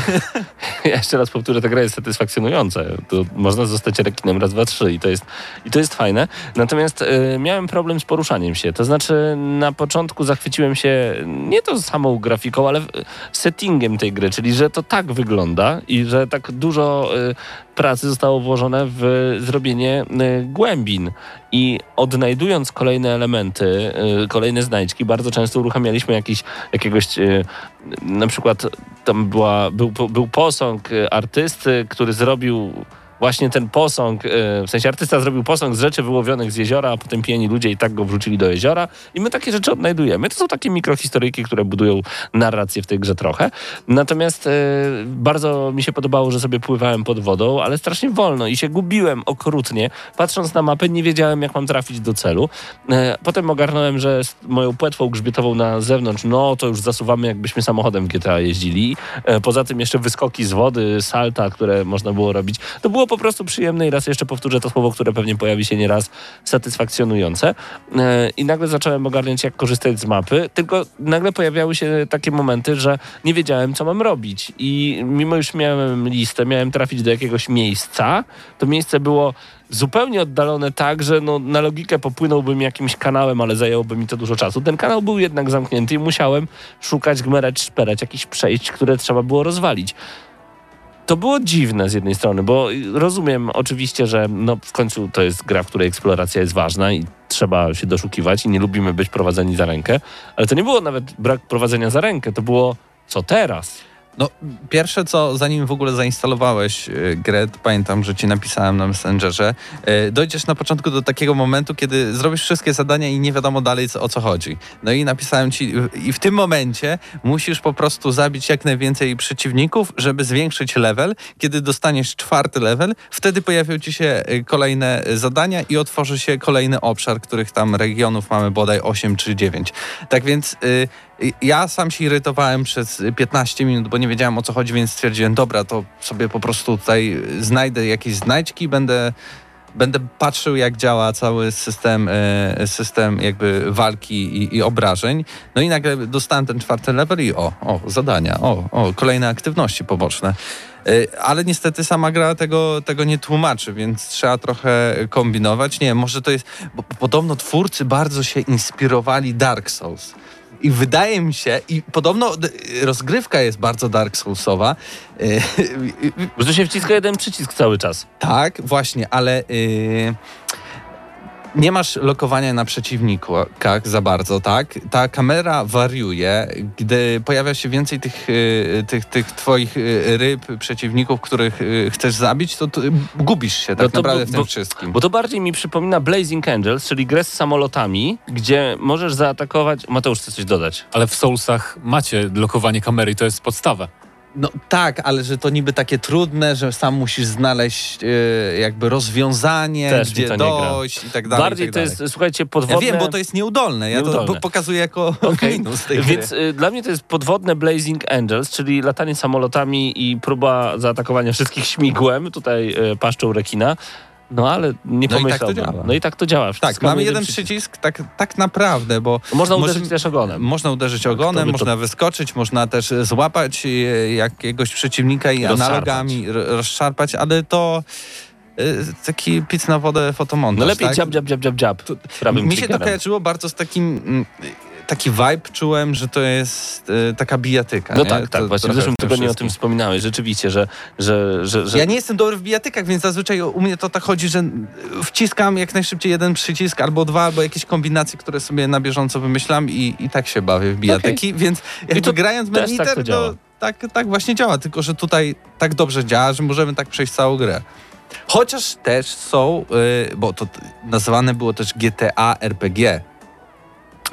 Ja jeszcze raz powtórzę, ta gra jest satysfakcjonująca. To można zostać rekinem raz, dwa, trzy i to jest, i to jest fajne. Natomiast e, miałem problem z poruszaniem się. To znaczy na początku zachwyciłem się nie to samą grafiką, ale settingiem tej gry, czyli że to tak wygląda i że tak dużo e, pracy zostało włożone w zrobienie e, głębin. I odnajdując kolejne elementy, e, kolejne znajdźki, bardzo często uruchamialiśmy jakiś, jakiegoś e, na przykład tam była, był, był posąg artysty, który zrobił właśnie ten posąg, e, w sensie artysta zrobił posąg z rzeczy wyłowionych z jeziora, a potem pijani ludzie i tak go wrzucili do jeziora i my takie rzeczy odnajdujemy. To są takie mikrohistoryjki, które budują narrację w tej grze trochę. Natomiast e, bardzo mi się podobało, że sobie pływałem pod wodą, ale strasznie wolno i się gubiłem okrutnie. Patrząc na mapę nie wiedziałem, jak mam trafić do celu. E, Potem ogarnąłem, że z moją płetwą grzbietową na zewnątrz, no to już zasuwamy, jakbyśmy samochodem w GTA jeździli. Poza tym jeszcze wyskoki z wody, salta, które można było robić. To było po prostu przyjemne i raz jeszcze powtórzę to słowo, które pewnie pojawi się nieraz, satysfakcjonujące. E, I nagle zacząłem ogarniać, jak korzystać z mapy, tylko nagle pojawiały się takie momenty, że nie wiedziałem, co mam robić. I mimo już miałem listę, miałem trafić do jakiegoś miejsca, to miejsce było zupełnie oddalone tak, że no, na logikę popłynąłbym jakimś kanałem, ale zajęłoby mi to dużo czasu. Ten kanał był jednak zamknięty i musiałem szukać, gmerać, szperać, jakichś przejść, które trzeba było rozwalić. To było dziwne z jednej strony, bo rozumiem oczywiście, że no w końcu to jest gra, w której eksploracja jest ważna i trzeba się doszukiwać i nie lubimy być prowadzeni za rękę, ale to nie było nawet brak prowadzenia za rękę, to było co teraz? No, pierwsze co, zanim w ogóle zainstalowałeś y, grę, pamiętam, że ci napisałem na Messengerze, y, dojdziesz na początku do takiego momentu, kiedy zrobisz wszystkie zadania i nie wiadomo dalej o co chodzi. No i napisałem ci, i w tym momencie musisz po prostu zabić jak najwięcej przeciwników, żeby zwiększyć level. Kiedy dostaniesz czwarty level, wtedy pojawią ci się y, kolejne zadania i otworzy się kolejny obszar, których tam regionów mamy bodaj 8 czy 9. Tak więc ja sam się irytowałem przez 15 minut, bo nie wiedziałem o co chodzi, więc stwierdziłem, dobra, to sobie po prostu tutaj znajdę jakieś znajdźki, będę będę patrzył, jak działa cały system, e, system jakby walki i, i, obrażeń. No i nagle dostałem ten czwarty level i o, o, zadania, o, o, kolejne aktywności poboczne. E, ale niestety sama gra tego, tego nie tłumaczy, więc trzeba trochę kombinować. Nie, może to jest, bo podobno twórcy bardzo się inspirowali Dark Souls. I wydaje mi się, i podobno rozgrywka jest bardzo Dark Soulsowa. To się wciska jeden przycisk cały czas. Tak, właśnie, ale... Yy nie masz lokowania na przeciwnikach za bardzo, tak? Ta kamera wariuje, gdy pojawia się więcej tych, y, tych, tych twoich y, ryb, przeciwników, których y, chcesz zabić, to, to gubisz się tak no naprawdę bo, w tym bo, wszystkim. Bo to bardziej mi przypomina Blazing Angels, czyli grę z samolotami, gdzie możesz zaatakować... Mateusz, chce coś dodać? Ale w Soulsach macie lokowanie kamery i to jest podstawa. No tak, ale że to niby takie trudne, że sam musisz znaleźć e, jakby rozwiązanie, Też gdzie dojść i tak dalej. Bardziej tak to jest, słuchajcie, podwodne... Ja wiem, bo to jest nieudolne. Ja nieudolne. to pokazuję jako okay. minus tej Więc y, dla mnie to jest podwodne Blazing Angels, czyli latanie samolotami i próba zaatakowania wszystkich śmigłem, tutaj y, paszczą rekina. No ale nie no pomyślałbym. I tak. No i tak to działa. tak, mamy jeden przycisk, przycisk tak, tak naprawdę, bo... Można uderzyć może, też ogonem. Można uderzyć ogonem, można to... wyskoczyć, można też złapać e, jakiegoś przeciwnika i analogami rozszarpać, ale to e, taki pic na wodę fotomontaż. No lepiej tak? dziab, dziab, dziab, dziab, dziab. Mi się to kojarzyło bardzo z takim mm, taki vibe czułem, że to jest y, taka bijatyka. No nie? tak, tak. To właśnie w zeszłym tygodniu o tym wspominałeś. Rzeczywiście, że, że, że, że... Ja nie jestem dobry w bijatykach, więc zazwyczaj u mnie to tak chodzi, że wciskam jak najszybciej jeden przycisk albo dwa, albo jakieś kombinacje, które sobie na bieżąco wymyślam i, i tak się bawię w bijatyki, okay. więc jakby to grając Meniter, tak to, tak, tak właśnie działa, tylko że tutaj tak dobrze działa, że możemy tak przejść całą grę. Chociaż też są, yy, bo to nazywane było też GTA RPG,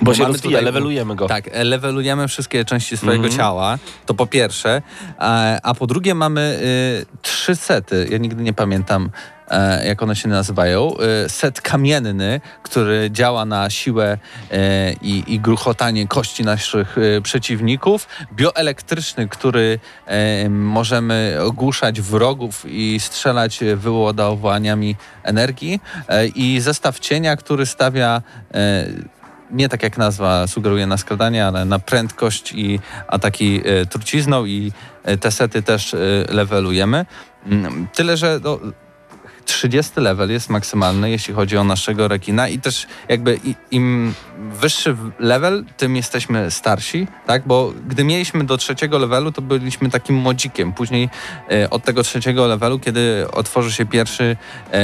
bo, Bo się rozwija, levelujemy go. Tak, levelujemy wszystkie części swojego mm -hmm. ciała, to po pierwsze. A, a po drugie mamy y, trzy sety, ja nigdy nie pamiętam e, jak one się nazywają. E, set kamienny, który działa na siłę e, i, i gruchotanie kości naszych e, przeciwników. Bioelektryczny, który e, możemy ogłuszać wrogów i strzelać wyładowaniami energii. I zestaw cienia, który stawia nie tak jak nazwa sugeruje na skradanie, ale na prędkość i ataki e, trucizną i e, te sety też e, levelujemy. Mm, tyle, że no, 30 level jest maksymalny, jeśli chodzi o naszego rekina i też jakby im wyższy level, tym jesteśmy starsi, tak? Bo gdy mieliśmy do trzeciego levelu, to byliśmy takim młodzikiem. Później e, od tego trzeciego levelu, kiedy otworzy się pierwszy e,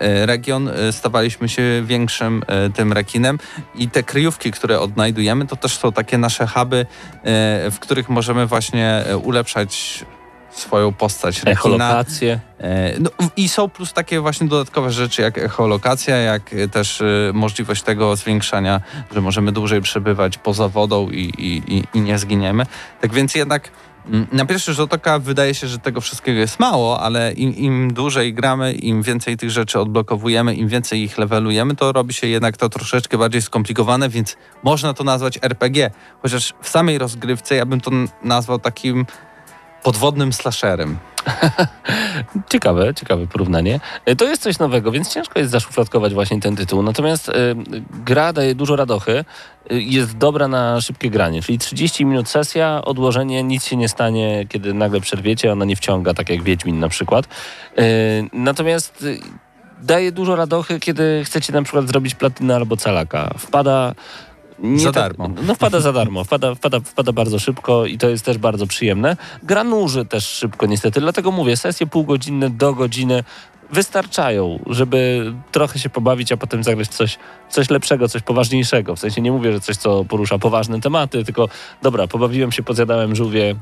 e, region, stawaliśmy się większym tym rekinem i te kryjówki, które odnajdujemy, to też są takie nasze huby, w których możemy właśnie ulepszać swoją postać. Echolokację. E, no, I są plus takie właśnie dodatkowe rzeczy jak echolokacja, jak też y, możliwość tego zwiększania, że możemy dłużej przebywać poza wodą i, i, i nie zginiemy. Tak więc jednak mm, na pierwszy rzut oka wydaje się, że tego wszystkiego jest mało, ale im, im, dłużej gramy, im więcej tych rzeczy odblokowujemy, im więcej ich levelujemy, to robi się jednak to troszeczkę bardziej skomplikowane, więc można to nazwać RPG. Chociaż w samej rozgrywce ja bym to nazwał takim podwodnym slasherem. ciekawe, ciekawe porównanie. E, to jest coś nowego, więc ciężko jest zaszufladkować właśnie ten tytuł. Natomiast y, gra daje dużo radochy, y, jest dobra na szybkie granie, czyli 30 minut sesja, odłożenie, nic się nie stanie, kiedy nagle przerwiecie, ona nie wciąga, tak jak Wiedźmin na przykład. Y, natomiast daje dużo radochy, kiedy chcecie na przykład zrobić platynę albo calaka. Wpada nie za tak, darmo. No wpada za darmo, wpada, wpada, wpada bardzo szybko i to jest też bardzo przyjemne. Gra nuży też szybko niestety, dlatego mówię, sesje półgodzinne do godziny wystarczają, żeby trochę się pobawić, a potem zagrać coś, coś lepszego, coś poważniejszego. W sensie nie mówię, że coś, co porusza poważne tematy, tylko dobra, pobawiłem się, pozjadałem żółwie,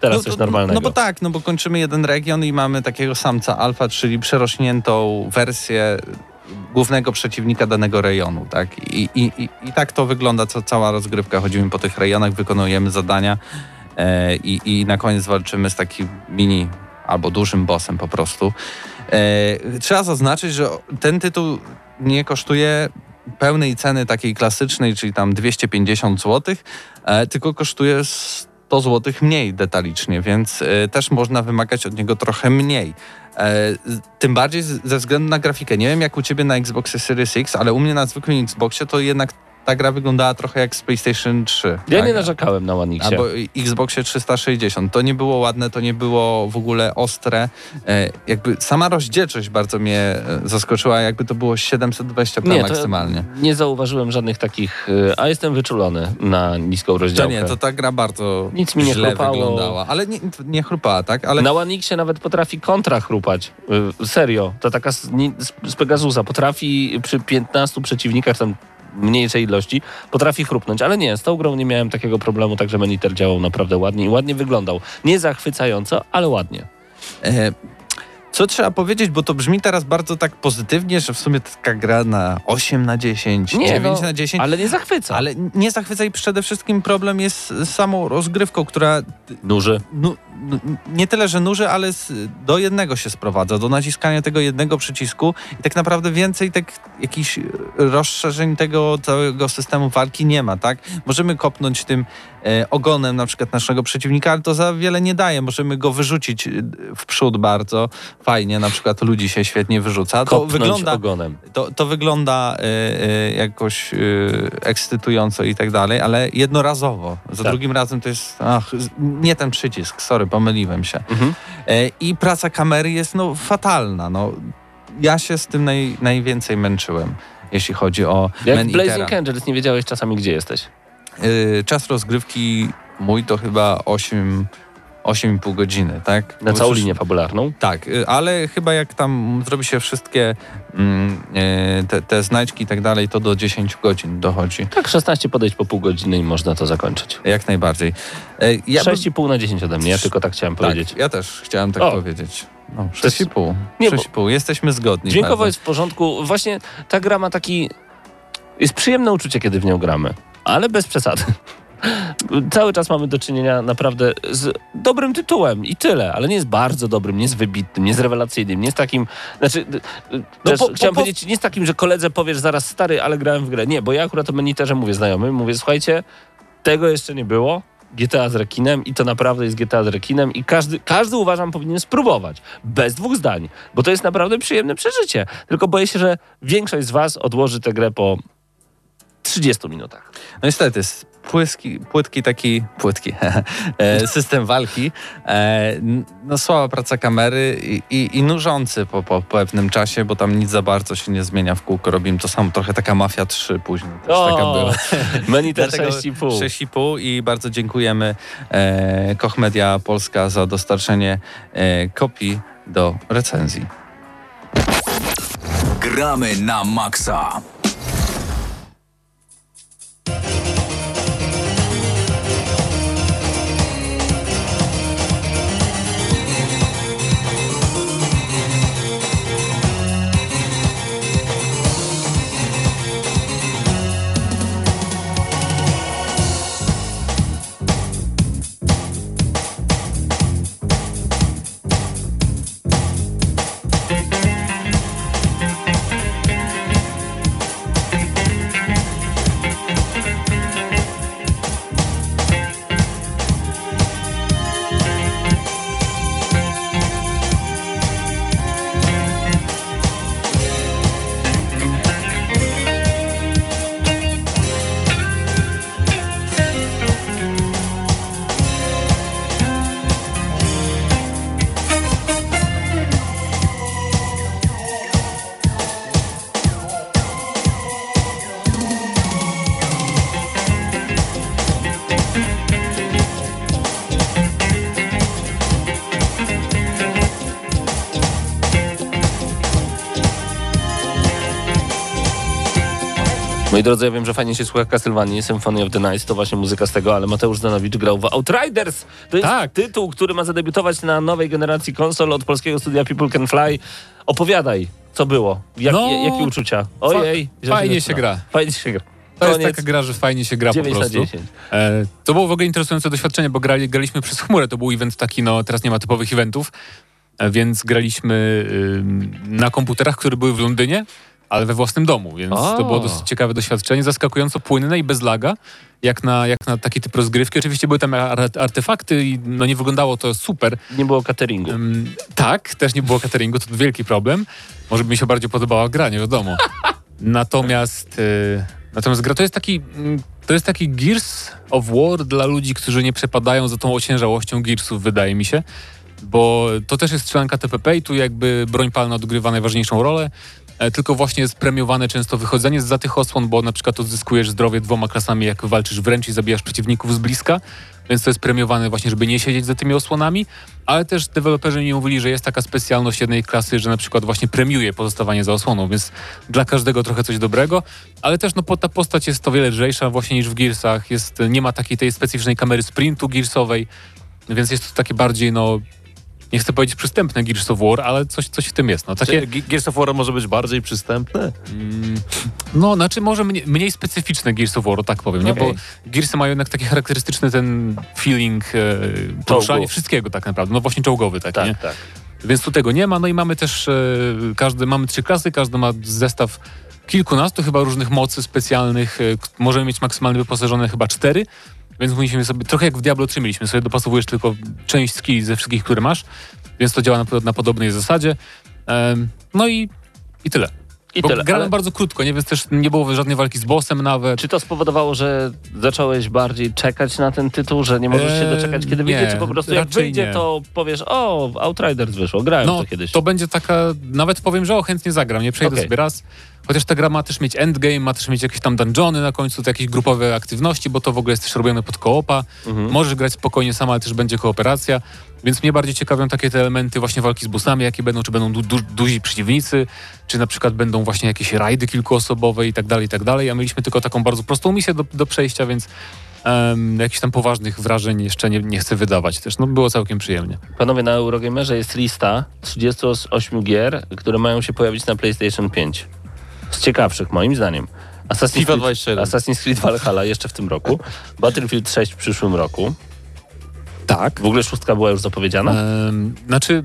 Teraz no, coś normalnego. No bo tak, no bo kończymy jeden region i mamy takiego samca alfa, czyli przerośniętą wersję głównego przeciwnika danego rejonu, tak? I, i, i, i tak to wygląda co, cała rozgrywka. Chodzimy po tych rejonach, wykonujemy zadania e, i, i na koniec walczymy z takim mini albo dużym bossem po prostu. E, trzeba zaznaczyć, że ten tytuł nie kosztuje pełnej ceny takiej klasycznej, czyli tam 250 zł, e, tylko kosztuje 100 zł mniej detalicznie, więc e, też można wymagać od niego trochę mniej. E, tym bardziej ze względu na grafikę. Nie wiem jak u ciebie na Xboxie Series X, ale u mnie na zwykłym Xboxie to jednak ta gra wyglądała trochę jak z PlayStation 3. Ja tak? nie narzekałem na One. Albo Xboxie 360. To nie było ładne, to nie było w ogóle ostre. E, jakby sama rozdzielczość bardzo mnie e, zaskoczyła, jakby to było 720p nie, maksymalnie. Nie zauważyłem żadnych takich, e, a jestem wyczulony na niską rozdziałkę. To nie, to ta gra bardzo Nic mi nie źle chrupało. wyglądała. Ale nie, nie chrupała, tak? Ale... Na One Xie nawet potrafi kontra chrupać. Serio. To taka z, z Pegasusa. Potrafi przy 15 przeciwnikach tam mniejszej ilości, potrafi chrupnąć. Ale nie, z tą grą nie miałem takiego problemu, także monitor działał naprawdę ładnie i ładnie wyglądał. Nie zachwycająco, ale ładnie. E, co trzeba powiedzieć, bo to brzmi teraz bardzo tak pozytywnie, że w sumie taka gra na 8 na 10, nie, 9 no, na 10. Ale nie zachwyca. Ale nie zachwyca i przede wszystkim problem jest z samą rozgrywką, która... Nuży. Nu, nie tyle, że nuży, ale do jednego się sprowadza, do naciskania tego jednego przycisku i tak naprawdę więcej tak jakichś rozszerzeń tego całego systemu walki nie ma, tak? Możemy kopnąć tym e, ogonem na przykład naszego przeciwnika, ale to za wiele nie daje. Możemy go wyrzucić e, w przód bardzo fajnie, na przykład ludzi się świetnie wyrzuca. To Kopnąć wygląda ogonem. To, to wygląda e, e, jakoś e, ekscytująco i tak dalej, ale jednorazowo. Za tak. drugim razem to jest ach, nie ten przycisk, sorry, pomyliłem się. Mhm. I praca kamery jest no, fatalna. No. Ja się z tym naj, najwięcej męczyłem, jeśli chodzi o Jak w Blazing Angels nie wiedziałeś czasami, gdzie jesteś? Czas rozgrywki mój to chyba 8 8,5 godziny, tak? Na całą linię fabularną? Tak, y, ale chyba jak tam zrobi się wszystkie mm, y, te, te znajdźki i tak dalej, to do 10 godzin dochodzi. Tak, 16 podejść po pół godziny i można to zakończyć. Jak najbardziej. E, ja 6,5 na 10 ode mnie, ja tylko tak chciałem tak, powiedzieć. Ja też chciałem tak o. powiedzieć. No, 6,5. Nie, 6,5. Jesteśmy zgodni. Dźwiękowo jest w porządku. Właśnie ta gra ma taki... Jest przyjemne uczucie, kiedy w nią gramy, ale bez przesady. Cały czas mamy do czynienia naprawdę z dobrym tytułem i tyle, ale nie jest bardzo dobrym, nie jest wybitnym, nie jest rewelacyjnym, nie jest takim, znaczy, no po, chciałem po, powiedzieć, nie jest takim, że koledze powiesz zaraz stary, ale grałem w grę. Nie, bo ja akurat o meniterze mówię znajomym, mówię, słuchajcie, tego jeszcze nie było, GTA z rekinem i to naprawdę jest GTA z rekinem i każdy, każdy uważam powinien spróbować. Bez dwóch zdań, bo to jest naprawdę przyjemne przeżycie. Tylko boję się, że większość z was odłoży tę grę po 30 minutach. No niestety, płyski, płytki taki, płytki, e, system walki, e, no słaba praca kamery i, i, i nużący po, po, pewnym czasie, bo tam nic za bardzo się nie zmienia w kółko. Robimy to samo, trochę taka Mafia 3 później też o, taka była. Monitor 6,5. 6,5 i bardzo dziękujemy e, Koch Media Polska za dostarczenie e, kopii do recenzji. Gramy na maksa. Moi drodzy, ja wiem, że fajnie się słucha Castlevania, Symphony of the Night, to właśnie muzyka z tego, ale Mateusz Danowicz grał w Outriders. To jest Tak. tytuł, który ma zadebiutować na nowej generacji konsol od polskiego studia People Can Fly. Opowiadaj, co było? Jak, No, jakie uczucia? Ojej. fajnie się gra. Fajnie się gra. To jest Koniec. taka gra, że fajnie się gra po 9 na prostu. 10. E, to było w ogóle interesujące doświadczenie, bo grali, graliśmy przez chmurę. To był event taki, no teraz nie ma typowych eventów, e, więc graliśmy ym, na komputerach, które były w Londynie, ale we własnym domu, więc to było dosyć ciekawe doświadczenie, zaskakująco płynne i bez laga, jak na, jak na taki typ rozgrywki. Oczywiście były tam ar- artefakty i no nie wyglądało to super. Nie było cateringu. Ym, tak, też nie było cateringu, to wielki problem. Może by mi się bardziej podobała gra, nie wiadomo. Natomiast, y, natomiast gra to jest taki, mm, to jest taki Gears of War dla ludzi, którzy nie przepadają za tą ociężałością Gearsów, wydaje mi się. Bo to też jest strzelanka TPP i tu jakby broń palna odgrywa najważniejszą rolę. E, Tylko właśnie jest premiowane często wychodzenie z tych osłon, bo na przykład odzyskujesz zdrowie dwoma klasami, jak walczysz wręcz i zabijasz przeciwników z bliska. Więc to jest premiowane właśnie, żeby nie siedzieć za tymi osłonami. Ale też deweloperzy mi mówili, że jest taka specjalność jednej klasy, że na przykład właśnie premiuje pozostawanie za osłoną, więc dla każdego trochę coś dobrego. Ale też no, ta postać jest o wiele lżejsza właśnie niż w Gearsach. Jest, nie ma takiej tej specyficznej kamery sprintu Gearsowej, więc jest to takie bardziej, no, nie chcę powiedzieć przystępne Gears of War, ale coś, coś w tym jest. No, takie, Takie... Gears of War może być bardziej przystępne? no, znaczy może mniej, mniej specyficzne Gears of War, tak powiem, nie? Okej. Bo Gearsy mają jednak taki charakterystyczny ten feeling e, poruszania wszystkiego tak naprawdę, no właśnie czołgowy taki, nie? Tak, tak. Więc tu tego nie ma, no i mamy też, e, każdy, mamy trzy klasy, każdy ma zestaw kilkunastu chyba różnych mocy specjalnych, e, możemy mieć maksymalnie wyposażone chyba cztery, więc musimy sobie, trochę jak w Diablo 3 mieliśmy, sobie dopasowujesz tylko część skilli ze wszystkich, które masz, więc to działa na, na podobnej zasadzie. Em, no i, i tyle. I Bo tyle. grałem Ale bardzo krótko, nie? Więc też nie było żadnej walki z bossem nawet. czy to spowodowało, że zacząłeś bardziej czekać na ten tytuł, że nie możesz się doczekać, kiedy wyjdzie, nie, czy po prostu jak wyjdzie, nie. to powiesz, o, Outriders wyszło, grałem No, to kiedyś. to będzie taka, nawet powiem, że o, chętnie zagram, nie przejdę Okej. sobie raz. Chociaż ta gra ma też mieć endgame, ma też mieć jakieś tam dungeony na końcu, to jakieś grupowe aktywności, bo to w ogóle jest też robione pod koopa. Mhm. Możesz grać spokojnie sama, ale też będzie kooperacja. Więc mnie bardziej ciekawią takie te elementy właśnie walki z bossami, jakie będą, czy będą du du duzi przeciwnicy, czy na przykład będą właśnie jakieś rajdy kilkuosobowe i tak dalej, i tak dalej. A mieliśmy tylko taką bardzo prostą misję do, do przejścia, więc um, jakichś tam poważnych wrażeń jeszcze nie, nie chcę wydawać też. No było całkiem przyjemnie. Panowie, na Eurogamerze jest lista 38 gier, które mają się pojawić na PlayStation 5. Z ciekawszych, moim zdaniem. Assassin's FIFA Creed, 21. Assassin's Creed Valhalla jeszcze w tym roku, Battlefield 6 w przyszłym roku. Tak. W ogóle szóstka była już zapowiedziana? Em, znaczy,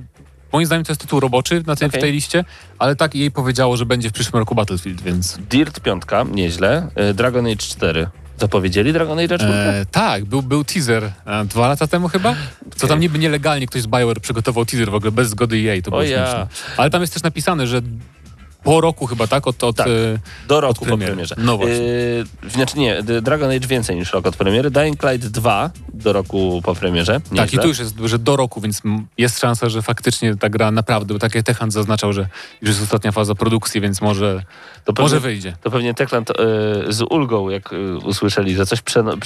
moim zdaniem to jest tytuł roboczy na tej, Okej. w tej liście, ale tak jej powiedziało, że będzie w przyszłym roku Battlefield, więc... Dirt 5, nieźle. E, Dragon Age 4. Zapowiedzieli Dragon Age 4? E, tak, był, był teaser e, dwa lata temu chyba, co tam niby nielegalnie ktoś z Bioware przygotował teaser w ogóle bez zgody EA, to było ja. śmieszne. Ale tam jest też napisane, że po roku chyba, tak? Od, od, Tak. e, Do roku po premiery. premierze. No właśnie. Yy, znaczy nie, Dragon Age więcej niż rok od premiery. Dying Light 2 do roku po premierze. tak, i Nieźle. tu już jest, że do roku, więc jest szansa, że faktycznie ta gra naprawdę, bo tak jak Techland zaznaczał, że już jest ostatnia faza produkcji, więc może, to pewnie, może wyjdzie. To pewnie Techland yy, z ulgą, jak yy, usłyszeli, że coś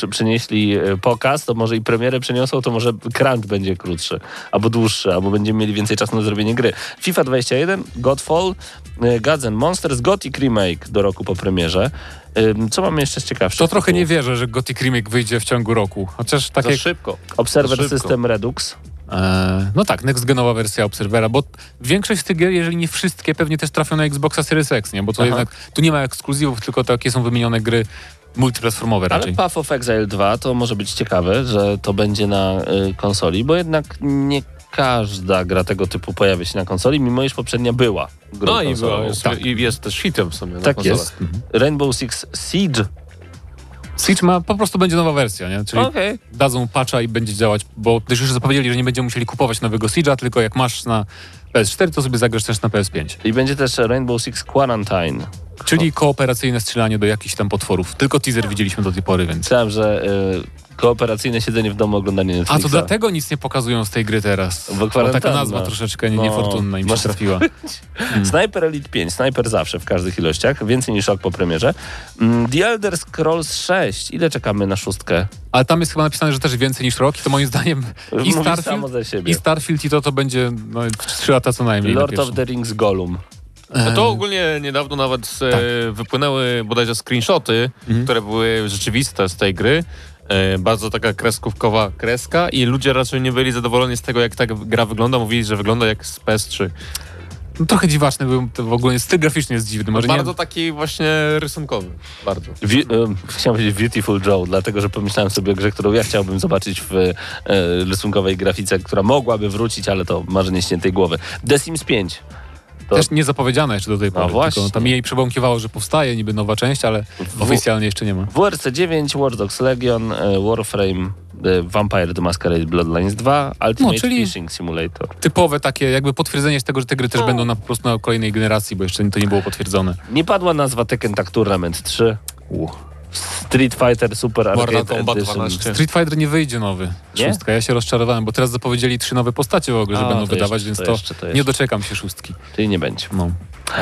przynieśli pokaz, to może i premierę przeniosą, to może crunch będzie krótszy, albo dłuższy, albo będziemy mieli więcej czasu na zrobienie gry. FIFA 21, Godfall, Gods and Monsters, Gothic Remake do roku po premierze. Co mamy jeszcze z ciekawszych? To trochę nie wierzę, że Gothic Remake wyjdzie w ciągu roku. Chociaż tak Za jak... szybko. Observer szybko. System Redux. E, no tak, next-genowa wersja Observera, bo większość z tych gier, jeżeli nie wszystkie, pewnie też trafią na Xboxa Series X, nie? Bo to Aha. jednak, tu nie ma ekskluzywów, tylko takie są wymienione gry multiplatformowe Ale raczej. Path of Exile 2 to może być ciekawe, że to będzie na y, konsoli, bo jednak nie każda gra tego typu pojawia się na konsoli, mimo iż poprzednia była grą No i, było, jest, tak. i jest też hitem w sumie na Tak konsolach. jest. Rainbow Six Siege. Siege ma, po prostu będzie nowa wersja, nie? Czyli Okej. dadzą patcha i będzie działać, bo też już zapowiedzieli, że nie będziemy musieli kupować nowego Siege'a, tylko jak masz na PS4, to sobie zagrasz też na PS5. I będzie też Rainbow Six Quarantine. Czyli kooperacyjne strzelanie do jakichś tam potworów. Tylko teaser widzieliśmy do tej pory, więc... Myślałem, że y, kooperacyjne siedzenie w domu, oglądanie A Netflixa. to dlatego nic nie pokazują z tej gry teraz. Bo Bo taka nazwa troszeczkę No, niefortunna im się trafiła. Sniper Elite 5, Sniper zawsze w każdych ilościach, więcej niż rok po premierze. Mm, The Elder Scrolls 6, ile czekamy na szóstkę? Ale tam jest chyba napisane, że też więcej niż rok i to moim zdaniem i Starfield, i Starfield i to to będzie no, 3 lata co najmniej. na Lord pierwszym. of the Rings Gollum. No to ogólnie niedawno nawet e, wypłynęły bodajże screenshoty, które były rzeczywiste z tej gry. E, bardzo taka kreskówkowa kreska i ludzie raczej nie byli zadowoleni z tego, jak ta gra wygląda. Mówili, że wygląda jak z PS3. No, trochę dziwaczny był, to w ogóle styl graficzny jest dziwny. Może bardzo nie... taki właśnie rysunkowy. Bardzo. Wi- em, chciałem powiedzieć Beautiful Joe, dlatego że pomyślałem sobie o grze, którą ja chciałbym zobaczyć w e, rysunkowej grafice, która mogłaby wrócić, ale to marzenie śniętej głowy. The Sims 5. To Też nie zapowiedziane jeszcze do tej pory. właśnie. Tylko tam jej przebąkiwało, że powstaje niby nowa część, ale oficjalnie jeszcze nie ma. WRC 9, Watch Dogs Legion, e, Warframe, e, Vampire the Masquerade Bloodlines 2, Ultimate No, czyli- Fishing Simulator. Typowe takie jakby potwierdzenie tego, że te gry też będą na, po prostu na kolejnej generacji, bo jeszcze to nie było potwierdzone. Nie padła nazwa Tekken Tag Tournament 3. Street Fighter Super Mortal Arcade Kombat Edition. 12. Street Fighter nie wyjdzie nowy. Nie? Szóstka. Ja się rozczarowałem, bo teraz zapowiedzieli trzy nowe postacie w ogóle, że A, będą to wydawać, jeszcze, więc to to, jeszcze, to nie doczekam się szóstki. Czyli nie będzie. No.